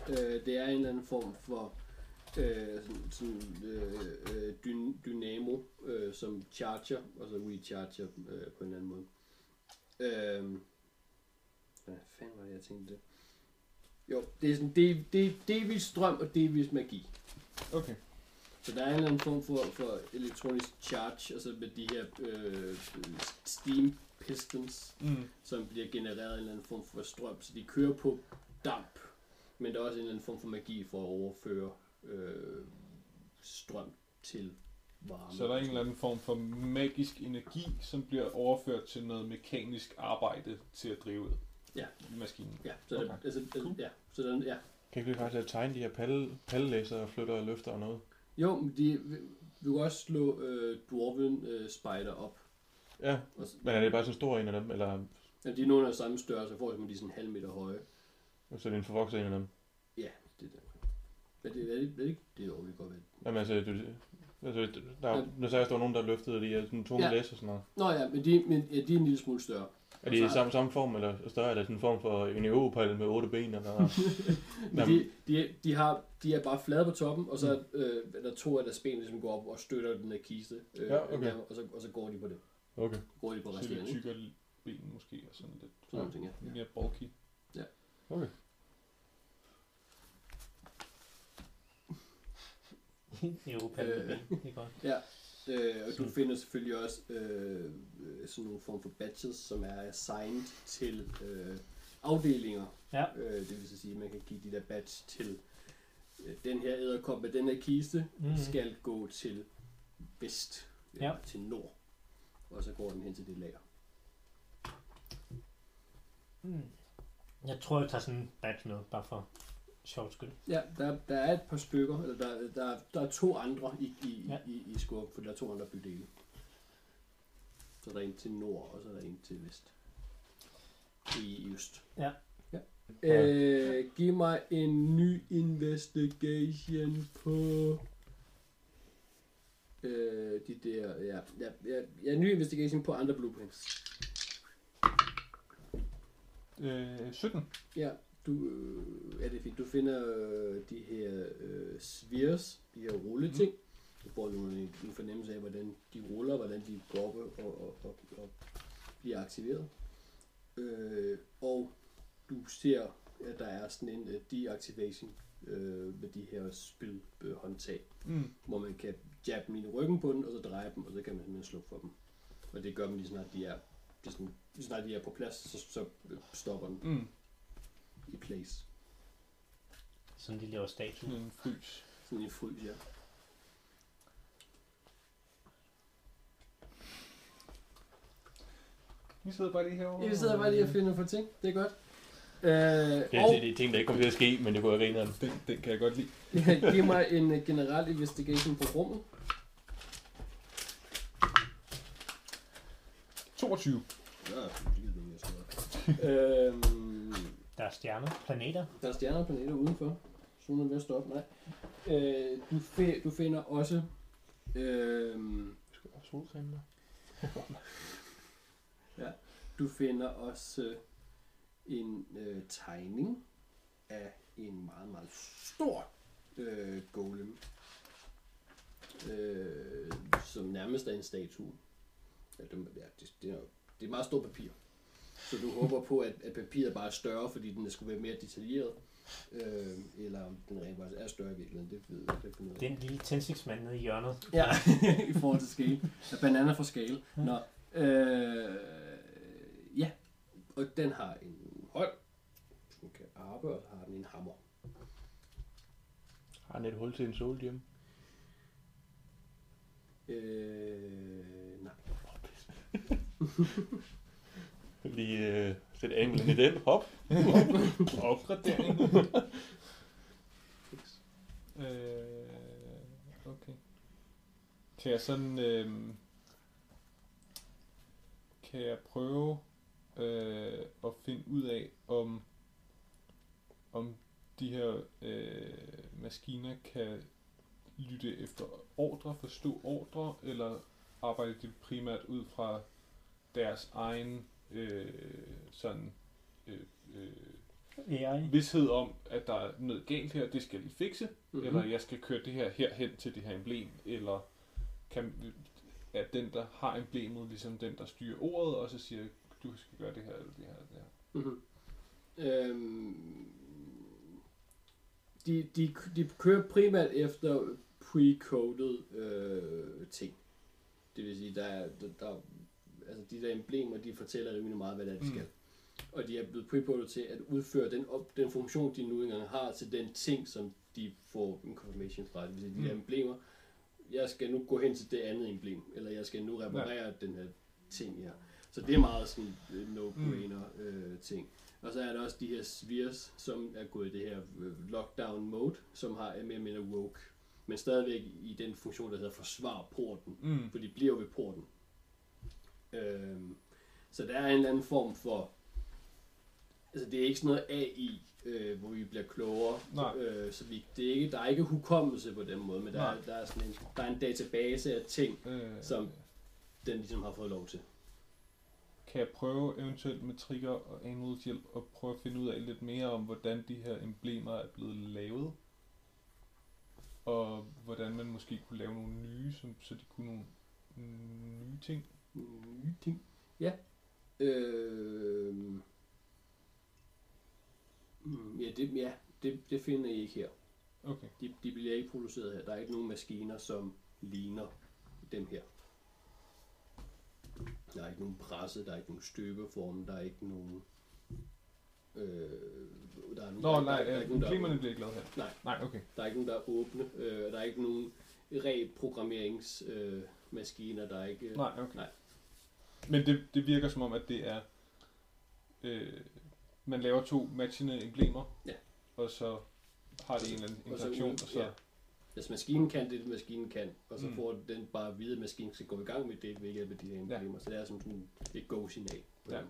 Øh, det er en eller anden form for øh, sådan, sådan øh, øh, dyn, dynamo, øh, som charger, og så recharger øh, på en eller anden måde. Øh, hvad fanden var det, jeg tænkte det? Jo, det er sådan, det, det, delvis strøm og delvis magi. Okay. Så der er en eller anden form for, for elektronisk charge, altså med de her øh, steam pistons, Mm. som bliver genereret en eller anden form for strøm. Så de kører på damp, men der er også en eller anden form for magi for at overføre øh, strøm til varme. Så der er en eller anden form for magisk energi, som bliver overført til noget mekanisk arbejde til at drive Ja. maskinen. Ja, så der, Okay. altså, altså, Cool. ja, så der, ja. Kan ikke vi faktisk at tegne de her palle, pallelæser og flytter og løfter og noget? Jo, men de, vi, vi kan også slå øh, Dwarven øh, Spider op. Ja, Og, men er det bare en stor en af dem, eller ja, de er nogle af samme størrelse, for eksempel de er sådan en halv meter høje. så er det en forvokset en af dem? Ja, det er der. Er det, er det, er det ikke? Det er vi godt ved. Jamen altså, du, altså der, er jo- nu sagde der var nogen, der løftede de her sådan tunge Ja. læs og sådan noget. Nå ja, men de, men, ja, de er en lille smule større. Er de i samme, samme form, eller større? Eller sådan en form for en europal med otte ben? Eller? Men de, de, de, har, de er bare flade på toppen, og så øh, er der to af deres ben, som går op og støtter den der kiste. Øh, Ja, okay. der, og, så, og så går de på det. Okay. Går de på Så lidt resterende. ikke? tykkere ben måske, og sådan lidt Sådan nogle ting, ja. mere bulky. Okay. Europa Øh. Det er godt. Øh, og du finder selvfølgelig også øh, øh, sådan nogle form for badges, som er assigned til øh, afdelinger. Ja. Øh, det vil så sige, at man kan give de der badge til øh, den her æderkop med den her kiste, Mhm. mm. skal gå til vest, eller Ja. til nord. Og så går den hen til det lager. Mm. Jeg tror, jeg tager sådan en badge med, bare for sjovt skyld. Ja, der, der er et par stykker, eller der, der, der er to andre i, i, Ja. i, i Skurk, for der er to andre bydele. Så er der en til nord, og så er der en til vest. I øst. Ja. ja. Øh, giv mig en ny investigation på øh, de der, ja, ja, ja, ja, ny investigation på andre blueprints. Øh, 17. Ja, du, øh, ja, det er fint. Du finder øh, de her øh, spheres, de her rulleting. Du får nu en, en fornemmelse af, hvordan de ruller, hvordan de går op og, og, og, og bliver aktiveret. Øh, og du ser, at der er sådan en uh, deactivation øh, med de her spilhåndtag, Mm. hvor man kan jabbe dem ind i ryggen på den, og så dreje dem, og så kan man simpelthen slukke for dem. Og det gør man lige snart de er, det er sådan, lige snart de er på plads, så, så øh, stopper den Mm. i place. Sådan de laver statue. Sådan en frys. Sådan en frys, ja. Vi sidder bare lige herovre. Vi sidder bare lige og finder på ting. Det er godt. Øh, Det er, og det er ting, der ikke kommer til at ske, men det kunne være grineren. Den, den kan jeg godt lide. giv mig en øh, generel investigation på rummet. 22. Ja, øhm, Der er stjerner, planeter. Der er stjerner og planeter udenfor. Solen er ved at stoppe. Nej. Øh, du, fi- du finder også... øhm, Solcreme du finder også øh, en øh, tegning af en meget, meget stor øh, golem. Øh, som nærmest er en statue. Ja, det, ja, det, det, er, det er meget stort papir. Så du håber på, at, at papiret bare er større, fordi den skulle være mere detaljeret. Øh, eller om den rent faktisk er større i virkeligheden. Det ved jeg ikke. ud af. Den lille tændstiksmand nede i hjørnet. Ja, i forhold til scale. Bananer for scale. Nå, øh, ja, og den har en hånd, som kan arbejde, og har den en hammer. Har han et hul til en solhjem? Øh. Lige øh, sætte anglen i den. Hop. Opgradering. øh, okay. Kan jeg sådan... Øh, kan jeg prøve øh, at finde ud af, om, om de her øh, maskiner kan lytte efter ordre, forstå ordre, eller arbejder de primært ud fra deres egen øh, sådan øh, øh, AI. vidshed om, at der er noget galt her, det skal jeg lige fikse, Mhm. mm-hmm. eller jeg skal køre det her herhen til det her emblem, eller kan, er den, der har emblemet, ligesom den, der styrer ordet, og så siger, du skal gøre det her, eller det her, eller det her. Mm-hmm. Øhm, de, de, de kører primært efter pre-coded øh, ting. Det vil sige, der er, der, der, altså de der emblemer, de fortæller rimelig meget, hvad det er, de Mm. skal. Og de er blevet pre-coded til at udføre den, op, den funktion, de nu engang har til den ting, som de får en confirmation fra. Det vil sige, de der Mm. emblemer, jeg skal nu gå hen til det andet emblem, eller jeg skal nu reparere ja. den her ting her. Så det er meget sådan øh, no-brainer øh, ting. Og så er der også de her spheres, som er gået i det her øh, lockdown mode, som har er mere eller mindre woke. Men stadigvæk i den funktion, der hedder forsvar porten. Mm. For de bliver ved porten. Øhm, så der er en eller anden form for... Altså det er ikke sådan noget AI, øh, hvor vi bliver klogere. Nej. Øh, så vi, det er ikke, der er ikke hukommelse på den måde, men der, Nej. er, der, er sådan en, der er en database af ting, Øh, Som- den ligesom har fået lov til. kan jeg prøve eventuelt med Trigger og Anvils hjælp at prøve at finde ud af lidt mere om, hvordan de her emblemer er blevet lavet? Og hvordan man måske kunne lave nogle nye, som, så de kunne nogle nye ting? Nye ting. Ja. Øh... Ja, det, ja det, det finder I ikke her. Okay. De, de bliver ikke produceret her. Der er ikke nogen maskiner, som ligner dem her. Der er ikke nogen presse, der er ikke nogen støbeform, der er ikke nogen... Øh, der er nogen, Nå, der, nej, der, der, er øh, ikke nogen, emblemerne bliver ikke lavet her. Nej. Nej, okay. der er ikke nogen, der er åbne. Øh, der er ikke nogen reprogrammeringsmaskiner. Øh, maskiner, der er ikke... Øh, Nej, okay. Nej. Men det, det virker som om, at det er... Øh, man laver to matchende emblemer, Ja. og så har det en eller anden Og så interaktion, og så... ja. Hvis maskinen kan det, maskinen kan, og så Mm. får den bare at vide, at maskinen skal gå i gang med det ved hjælp af de her emblemer. Så det er som sådan et go-signal. Ja. ja.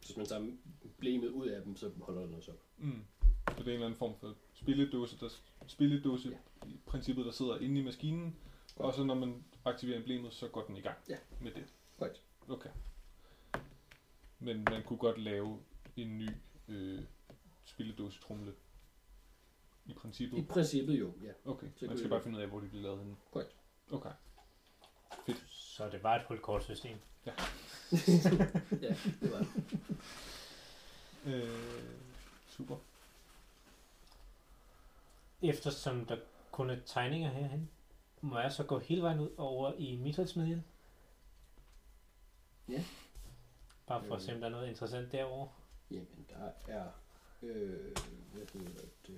Så hvis man tager emblemet ud af dem, så holder den også op. Mm. Så det er en eller anden form for spilledåse, der, spilledåse ja. i princippet, der sidder inde i maskinen, Godt. og så når man aktiverer emblemet, så går den i gang Ja. med det. Men man kunne godt lave en ny øh, spilledåse trumle. I princippet. I princippet jo, ja. Okay, Så man skal bare finde ud af, hvor de bliver lavet henne. Korrekt. Okay. Så det var et hulkortsystem. ja, det var det. Øh, super. Eftersom der kun er tegninger herhen, må jeg så gå hele vejen ud over i mitrilsmedien? Ja. Bare for at se, om der er noget interessant derovre. Jamen, der er... Øh, hvad hedder det?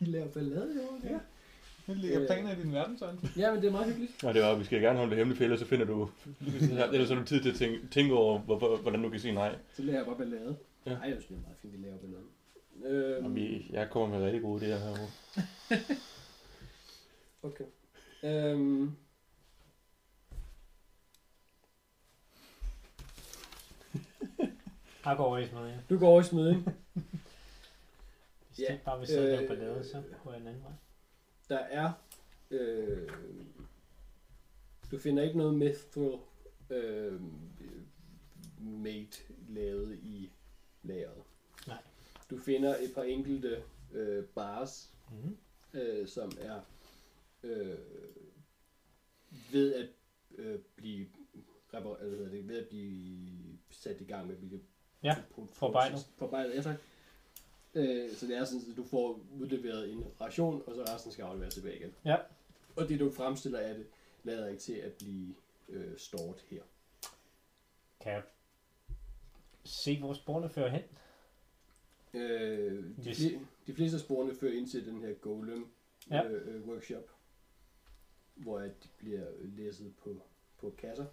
I laver ballade i år, Ja. Jeg lægger Øh. planer i din verden, Søren. Ja, men det er meget hyggeligt. Og det var, vi skal gerne holde det hemmeligt, for ellers så finder du... ellers har du tid til at tænke, tænke over, hvor, hvor, hvordan du kan sige nej. Så laver jeg bare ballade. Ja. Ja. Ej, jeg synes, det er meget fint, vi laver ballade. Øhm, vi, jeg kommer med rigtig gode idéer herovre. Okay. Øhm, Jeg går over i smedien. du går over i smedjen. Hvis Ja, det bare vil sidde og øh, ballade, så går jeg en anden vej. Der er... Øh, du finder ikke noget mithril øh, mate lavet i lageret. Du finder et par enkelte øh, bars, Mm. øh, som er øh, ved at øh, blive repar- eller hvad hedder det, ved at blive sat i gang med hvilke Ja, forarbejdet. Forarbejdet, ja tak. Øh, så det er sådan, at du får udleveret en ration, og så resten skal afleveres tilbage igen. Ja. Og det du fremstiller af det, lader ikke til at blive øh, storet her. Kan jeg se, hvor sporene fører hen? Øh, de, Yes. fle- de fleste af sporene fører ind til den her Golem Ja. øh, øh, workshop, hvor at de bliver læsset på, på kasser,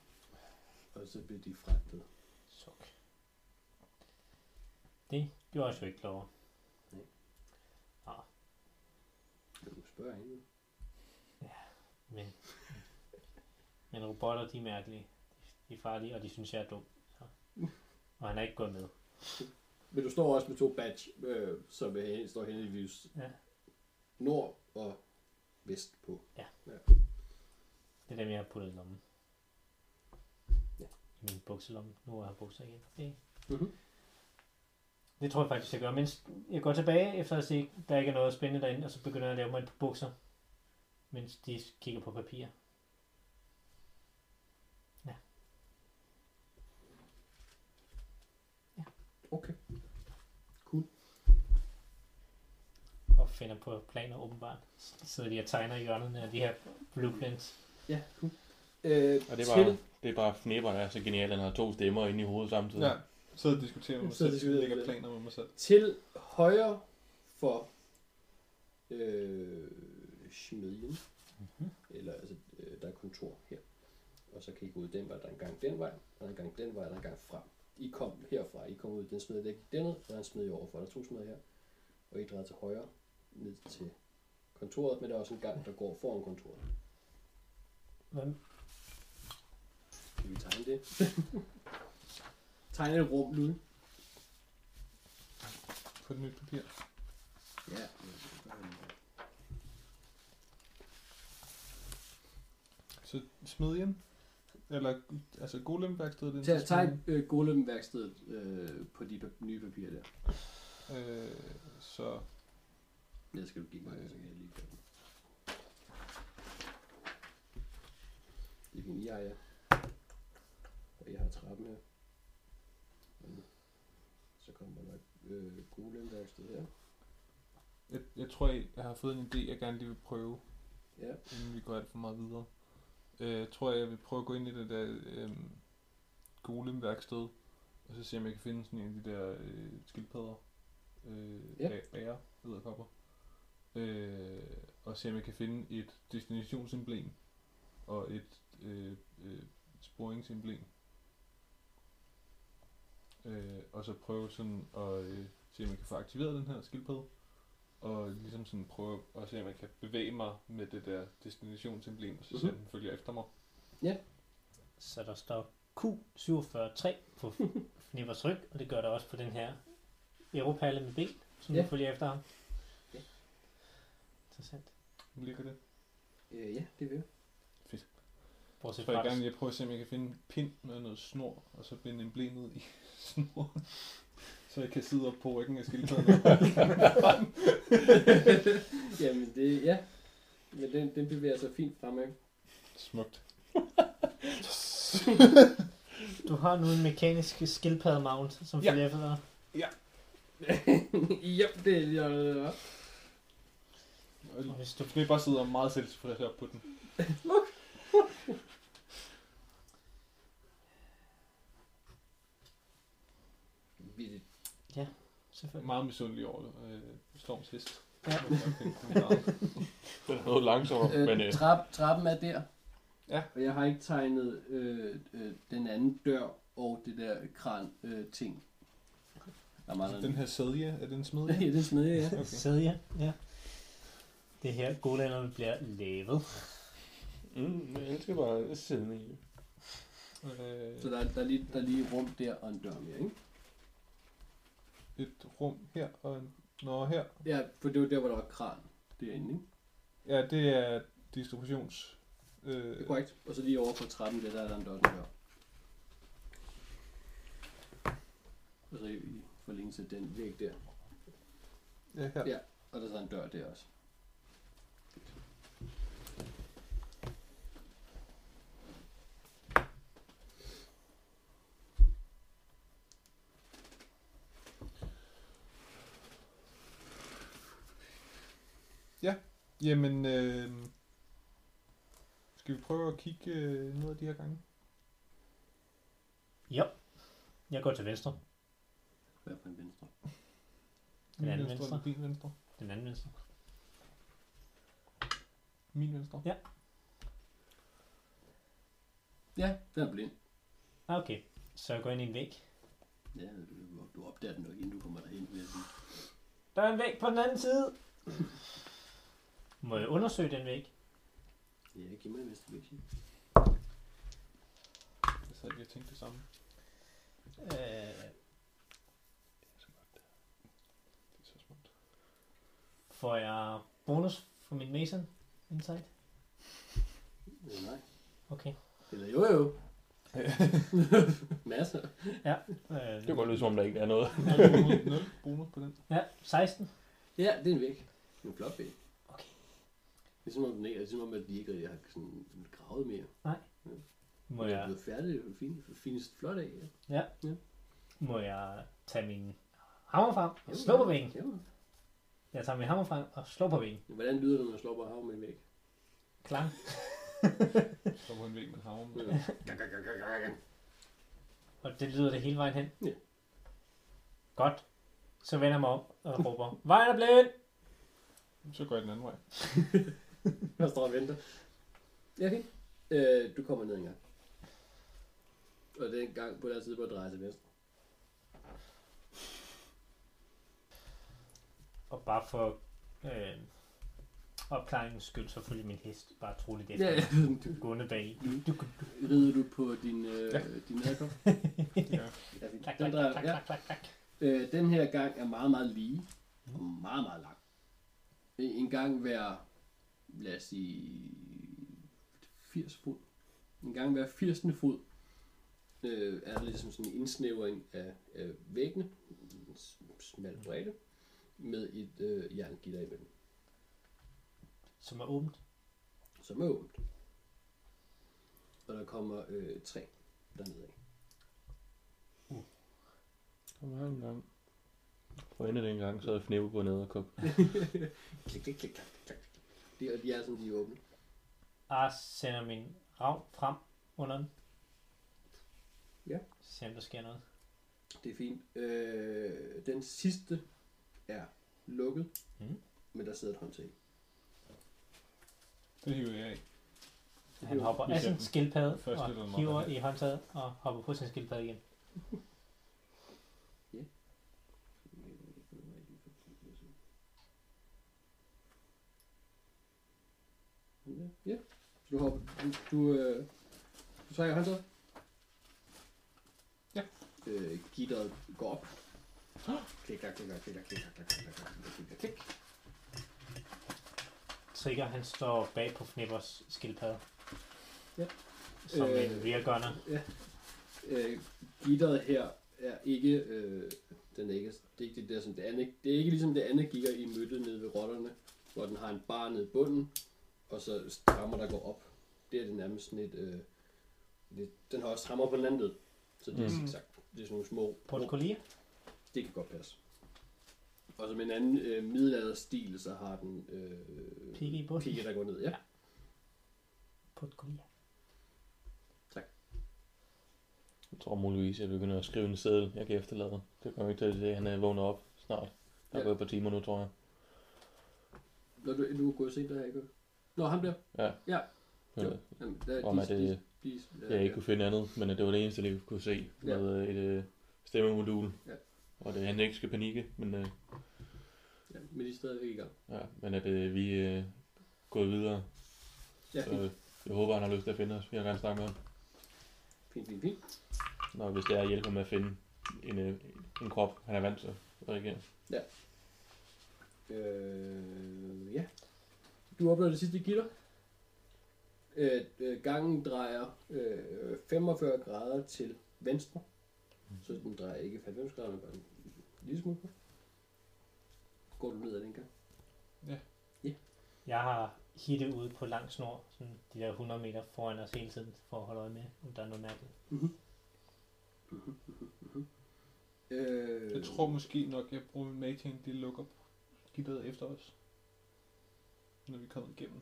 og så bliver de fragtet. Suk. Det gjorde jeg sgu ikke klar over. Kan du spørge hende? Men, men robotter, de er mærkelige. De er farlige, og de synes, jeg er dum. Så. Og han er ikke gået med. Men du står også med to badge, øh, som er, hen- står henholdsvis Ja. nord og vest på. Det er dem, jeg har puttet i lommen. Ja. I min bukselomme. Nu har jeg bukser igen. Okay. Mm-hmm. Det tror jeg faktisk, jeg gør. Mens jeg går tilbage, efter at se, der ikke er noget spændende derinde, og så begynder jeg at lave mig et par bukser, mens de kigger på papir. Okay. Og finder på planer åbenbart. Så sidder de og tegner i hjørnerne af de her blueprints. Ja, cool. Øh, Og det er til, bare, det er bare Fnipper, der er så genial, at han har to stemmer inde i hovedet samtidig. Ja. Så og diskuterer med mig selv. diskuterer Lægger med planer med mig selv. til højre for øh, smedjen, Mhm. eller altså, øh, der er kontor her. Og så kan I gå ud den vej, der er en gang den vej, der er en gang den vej, der er en gang frem. I kom herfra, I kom ud, den smed der gik derned, og der er en smed overfor, der er to smeder her. Og I drejer til højre, ned til kontoret, men der er også en gang, der går foran kontoret. Hvordan? Kan vi tegne det? tegne et rum, Lud. På det nye papir. Ja. Så smid igen? Eller altså golemværkstedet? Tag, tag øh, golemværkstedet øh, på de nye papirer der. Øh, så det skal du give mig, så kan jeg lige gøre den. Det er fint, I har ja. Og jeg har trappen her. Så kommer der øh, golem-værksted her. jeg, jeg tror, jeg, jeg har fået en idé, jeg gerne lige vil prøve, Ja. inden vi går alt for meget videre. Øh, jeg tror, jeg vil prøve at gå ind i det der øh, golemværksted, og så se, om jeg kan finde sådan en af de der øh, skildpadder. Øh, Ja. ja. Bærer, edderkopper. Øh, og se, om jeg kan finde et destinationsemblem og et øh, øh, sporingsemblem. Øh, og så prøve sådan at øh, se, om jeg kan få aktiveret den her skildpadde. Og ligesom sådan prøve at se, om jeg kan bevæge mig med det der destinationsemblem, og så se, om den følger efter mig. Så der står Q473 på Fnippers ryg, og det gør der også på den her Europalle med ben, som Ja. ja. følger efter ham. Ja. Interessant. Hvor ligger det? Øh, ja, det vil jeg. Bortset Så jeg fra, gerne lige prøve at se, om jeg kan finde en pind med noget snor, og så binde emblemet i snoren. Så jeg kan sidde op på ryggen af skildpadden. Jamen det, ja. Men den, den bevæger sig fint fremad. Smukt. du har nu en mekanisk skildpadde mount, som Ja. følger efter dig. ja, det er noget, der var. Og hvis du du skal bare sidde og meget selvtilfreds op på den. Vildt. selvfølgelig. Meget misundelig over øh, Storms hest. Ja. Den er noget langsommere, Øh, men øh, trap, trappen er der. Ja. Og jeg har ikke tegnet øh, øh, den anden dør og det der kran øh, ting. Der mangler Den her sædje, er den smed? Ja, det er smed, ja. Okay. Sædje, ja. Det her golænderne bliver lavet. mm, jeg elsker bare siddende i. Øh, Så der, er- der, er lige, der er lige rum der og en dør mere, ikke? et rum her og en... Nå, her. Ja, for det var der, hvor der var kran derinde, ikke? Ja, det er distributions... Det er Øh, korrekt. Og så lige over for trappen, der, der er der en dør, den dør. Og så i forlængelse af den væg der. ja, her. Ja. Og der er så en dør der også. Jamen, øh, skal vi prøve at kigge øh, ned ad de her gange? Jo. Jeg går til venstre. Hvad på en venstre? Den anden venstre. eller Din venstre. Den anden venstre. Min venstre. Ja. Ja, den er blind. Ah, Okay, så jeg går ind i en væg. Ja, du, du opdager den nok, inden du kommer derhen, vil jeg sige. Der er en væg på den anden side. Må jeg undersøge den væg? Ja, giv mig en investigation. Jeg sad lige og tænkte det samme. Øh, Det er så smukt. får jeg bonus for min Mason Insight? Øh, nej. Okay. Eller jo jo. Masser. Øh, Det kan godt lyde som om, der ikke er noget. 0 0 bonus på den. Ja, 16. Ja, det er en væg. En flot væg. Okay. Ligesom om den ikke, ligesom om, at de ikke har sådan gravet mere. Må Den er jeg, blevet færdig, fint, finest flot af. Ja. må jeg tage min hammer frem og slå på væggen? Ja. Jeg tager min hammer frem og slår på væggen. Hvordan lyder det, når man slår på hav med en væg? Klang. Så på en væg med. Ja. Og det lyder det hele vejen hen. Ja. Godt. Så vender jeg mig om og råber, vejen er blind! Så går jeg den anden vej. Jeg står og venter. Ja, fint. Øh, du kommer ned en gang. Og den gang på den side, hvor jeg drejer til venstre. Og bare for øh, opklaringens skyld, så følger min hest bare troligt efter. Ja, Ja. Du, Gående bag. du, rider du på din, øh, Ja. din nederkop? Ja. Ja, fint. Klak, Den, klak, drejer, klak, ja. klak, klak, klak. Øh, den her gang er meget, meget lige. Og meget, meget lang. En gang hver, lad os sige, 80 fod. En gang hver 80. fod øh, er der ligesom sådan en indsnævring af, af væggene, en smal bredde, med et øh, jerngitter imellem, Som er åbent. som er åbent. Og der kommer øh, tre dernede af. Kom her en gang. For ende den gang, så havde Fnæve gået ned og kop. klik, klik, klik, klik, er, de er sådan, de er åbne. Ars sender min rav frem under den. Ja. Se om der sker noget. Det er fint. Øh, den sidste er lukket, Mhm. men der sidder et håndtag. Det hiver jeg af. Han hopper af ser sin skildpadde og hiver i håndtaget og hopper på sin skildpadde igen. Ja, så du hopper, du, du, øh, du trækker håndtaget? Ja. Øh, gitteret går op. Klik, klik, klik, klik, klik, klik, klik, klik, klik, klik, klik, klik. Trigger, han står bag på Fnippers skildpadde. Ja. Som Øh. en rear gunner. Øh, gitteret her er ikke, øh, den er ikke, det er ikke det der, som det andet, det er ikke ligesom det andet gitter, I mødte nede ved rotterne, hvor den har en bar nede i bunden, og så strammer, der går op. Det er det nærmest sådan et, øh, lidt, den har også strammer på den anden led, så det er Mm. sagt. Det er sådan nogle små, Protokollier. det kan godt passe. Og som en anden øh, middelalder stil, så har den øh, Pigge i bunden. pigge, der går ned. Ja. Protokollier. Jeg tror muligvis, at jeg begynder at skrive en seddel, jeg kan efterlade. Det kommer ikke til, at han er vågnet op snart. Der er Ja. gået et par timer nu, tror jeg. Når du, du kunne se, der her ikke Nå, ham der. Ja. Ja. Øh, Jamen, der, Om at det- de, Jeg ikke kunne finde andet, men at det var det eneste, jeg kunne se Ja. med et øh, stemmemodul. Ja. Og det han ikke skal panikke, men, øh, Ja, men de er stadigvæk i gang. ja, men at øh, vi er øh, gået videre. Ja, Så fint, øh, jeg håber, han har lyst til at finde os. Jeg vil gerne snakke med ham. fint, fint. fint. Når hvis det er at hjælpe ham med at finde en, øh, en krop, han er vant til at reagere. Øh, ja. Du opnår det sidste gitter. Øh, øh, gangen drejer øh, 45 grader til venstre. Så den drejer ikke 90 grader, men bare en lille smule. Går du ned ad den gang? Jeg har hittet ude på lang snor, sådan de der 100 meter foran os hele tiden, for at holde øje med, om der er noget mærkeligt. Øh, Jeg tror måske nok, jeg bruger min mage til, de lukker gitteret efter os. Når vi kommer igennem.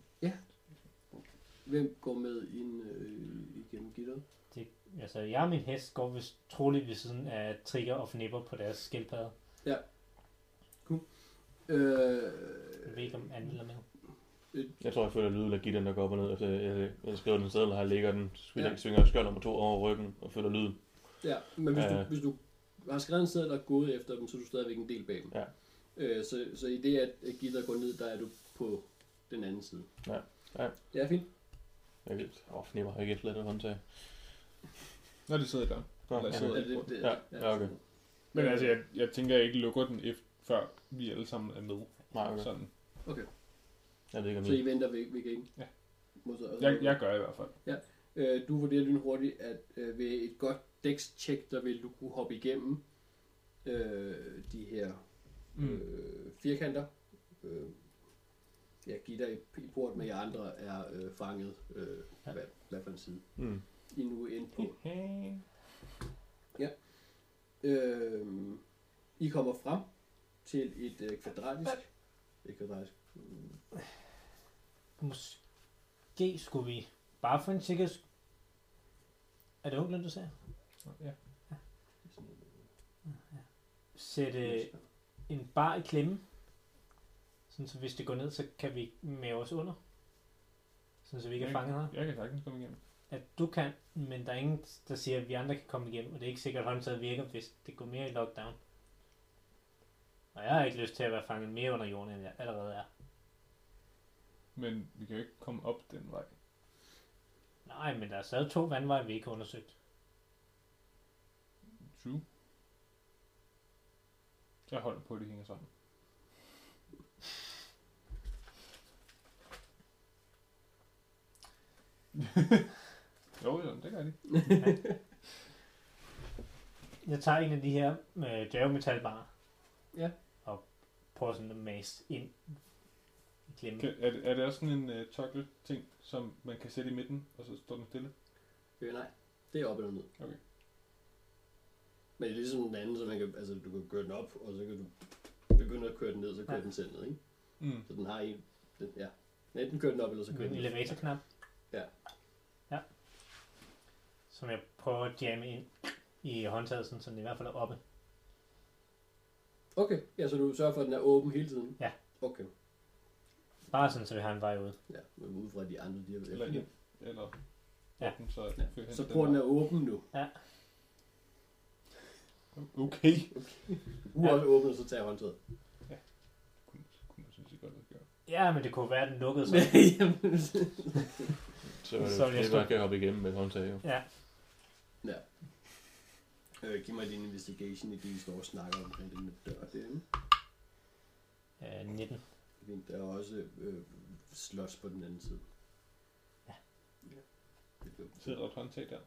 Hvem går med ind øh, igennem gitteret? Det, altså, jeg og min hest går vist troligt ved siden af Trigger og Fnipper på deres skildpadder. Øh, Jeg ved ikke, om Anne er med. Jeg tror, jeg føler lyden af gitteren, der går op og ned. Efter jeg, jeg skriver den seddel, her ligger den, svinger, Ja. ja. svinger skjold nummer to over ryggen og føler lyden. Ja, men hvis, Ja. du, hvis du har skrevet en seddel og gået efter dem, så er du stadigvæk en del bag dem. Ja. Øh, så, så i det, at at gitter går ned, der er du på den anden side. Ja. Ja. Ja, fint. Jeg åh, oh, fnipper har ikke efterladt et håndtag. Når de sidder der. Nå, Eller ja, sidder Ja, det, det, Ja, ja, okay. Men altså, jeg, jeg tænker, jeg ikke lukker den, efter, før vi alle sammen er med. Nej, okay. Sådan. Jeg ved ikke, om Så I det venter ved, ved gængen? Ja. Jeg, jeg gør i hvert fald. Øh, du vurderer lynhurtigt, at øh, ved et godt dex-check, der vil du kunne hoppe igennem øh, de her Mm. øh, firkanter. Øh, ja, gitter i, i port, men jer andre er øh, fanget. Øh, Ja. hvad, hvad for en side? Mm. I nu er inde på. Øh, I kommer frem til et øh, kvadratisk. Et kvadratisk. Mm, Måske skulle vi, bare for en sikkerheds... Er det onklen, du sagde? Ja. Sætte en bar i klemme. Sådan så hvis det går ned, så kan vi med os under. Sådan så vi ikke er Jeg- fanget her. Jeg kan sagtens komme igennem. At du kan, men der er ingen, der siger, at vi andre kan komme igennem. Og det er ikke sikkert, at håndtaget virker, hvis det går mere i lockdown. Og jeg har ikke lyst til at være fanget mere under jorden, end jeg allerede er. Men vi kan jo ikke komme op den vej. Nej, men der er stadig to vandveje, vi ikke har undersøgt. True. Jeg holder på, at det hænger sammen. Jo, jo, det gør de. Jeg tager en af de her øh, dværgemetalbarer. Ja. Og prøver sådan at mase ind. Glemme. Kan, er, det, er det også sådan en uh, toggle ting, som man kan sætte i midten, og så står den stille? Øh, nej, det er op eller ned. Okay. Men det er ligesom den anden, så man kan, altså, du kan køre den op, og så kan du begynde at køre den ned, så kører Ja. den selv ned, ikke? Mm. Så den har en, den, ja. Enten kører den op, eller så kører En den ned. elevatorknap. Ja. Ja. Som jeg prøver at jamme ind i håndtaget, sådan, så den i hvert fald er oppe. Okay, ja, så du sørger for, at den er åben hele tiden? Ja. Okay, Bare sådan, så vi har en vej ud. ja, men ud fra de andre, de har Eller ind, eller Ja. ja. den, så Ja. hen Så den porten er åben nu. Okay. U er også åben, og så tager jeg håndtaget. Kunne, kunne jeg synes, jeg godt have gjort. Ja, men det kunne være, at den lukkede sig. Jamen, Så Så vil jeg det, stå- man kan hoppe igennem med et håndtag. Jo. Ja. Øh, giv mig din investigation i det, I står og snakker omkring den dør derinde. Øh, 19. Fint, Der er også øh, slots på den anden side. Ja. ja. Det bliver, Sidder der et håndtag der?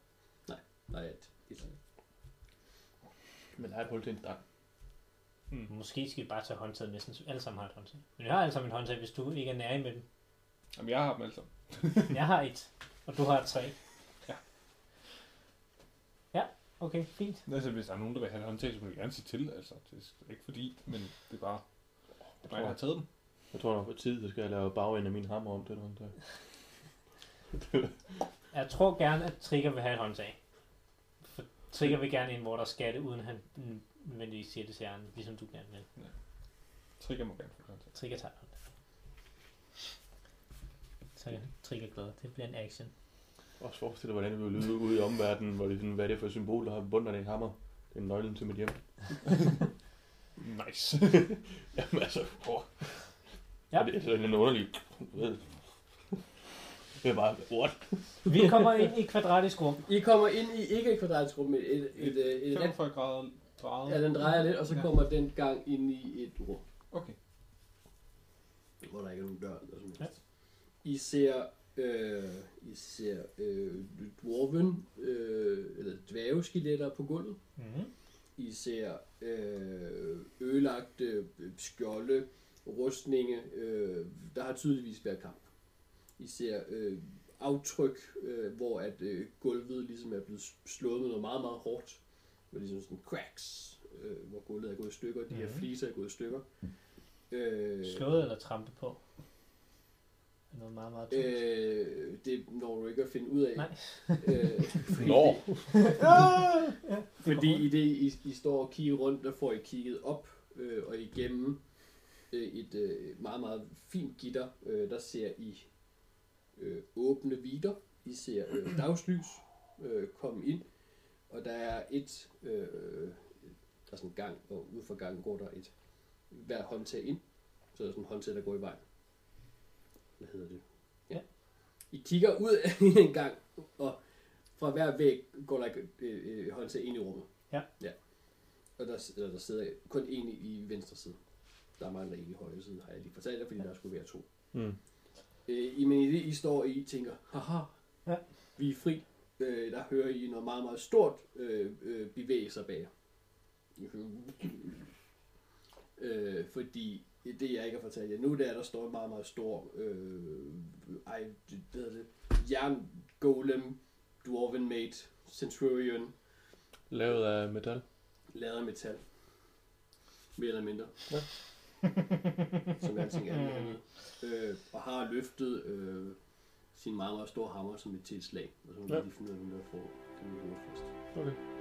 nej, et, et. Men der er et hul til en stang. Mm. Måske skal vi bare tage håndtaget med, sådan alle sammen har et håndtag. Men jeg har alle sammen et håndtag, hvis du ikke er nær med dem. Jamen, jeg har dem alle sammen. Jeg har et, og du har tre. Ja. Ja, okay, fint. Altså, hvis der er nogen, der vil have håndtag, så må vi gerne sige til. Altså, det er ikke fordi, men det er bare... Det er mig, der har taget dem. Jeg tror nok på tid, så skal jeg lave bagenden af min hammer om til et håndtag. Jeg tror gerne, at Trigger vil have et håndtag. For Trigger vil gerne ind, hvor der skal det, uden at han nødvendigvis siger det til andre, ligesom du gerne vil. Trigger må gerne få et håndtag. Trigger tager et håndtag. Så Trigger glad. Det bliver en action. Også forestil dig, hvordan det vil lyde ude i omverdenen, hvor det er sådan, hvad er det for et symbol, der har bundet af en hammer? Det er nøglen til mit hjem. Nice. Jamen altså, åh. Ja. Det er sådan en underlig. Det er bare, what? Vi kommer ind i et kvadratisk rum. I kommer ind i ikke et kvadratisk rum, men et, et, et, et, et, et 45 grader drejet. ja, den drejer lidt, og så Ja. kommer den gang ind i et rum, Okay. hvor der ikke er nogen dør eller sådan Ja. noget. I ser, øh, I ser øh, dwarven, øh, eller dværgeskeletter på gulvet. Mm-hmm. I ser øh, ødelagte skjolde, rustninge. Øh, der har tydeligvis været kamp. I ser øh, aftryk, øh, hvor at øh, gulvet ligesom er blevet slået med noget meget, meget hårdt. Med ligesom sådan cracks, øh, hvor gulvet er gået i stykker. De her Mhm. fliser er gået i stykker. Øh, Slået eller trampe på? Er noget meget, meget tungt. øh, det når du ikke at finde ud af. Nej. Øh, fordi- Nå. Fordi i det, I, I står og kigger rundt, der får I kigget op øh, og igennem øh, et øh, meget, meget fint gitter. Øh, der ser I øh, åbne vider. I ser øh, dagslys øh, komme ind. Og der er et, øh, der er sådan en gang, og ud fra gangen går der et hver håndtag ind. Så er der sådan en håndtag, der går i vejen. Hvad hedder det? Ja. I kigger ud en gang, og fra hver væg går der et øh, øh, håndtag ind i rummet. Ja. ja. Og der, eller der sidder kun en i, i venstre side. Der mangler en i højre side, har jeg lige fortalt jer, fordi der skulle være to. Mm. Øh, I, men i det, I står og I tænker, haha, Ja. vi er fri. Øh, der hører I noget meget, meget stort øh, øh, bevæge sig bag hører- Øh, fordi det, jeg ikke har fortalt jer nu, det er, at der står en meget, meget stor øh, ej, det, hedder det, jern golem, dwarven mate, centurion, Lavet af metal. lavet af metal. Mere eller mindre. Ja. Som alting er. Øh, og har løftet øh, sin meget, meget store hammer som et tilslag. Og så må Ja. lige finde ud af, hvem der får den fast. Okay.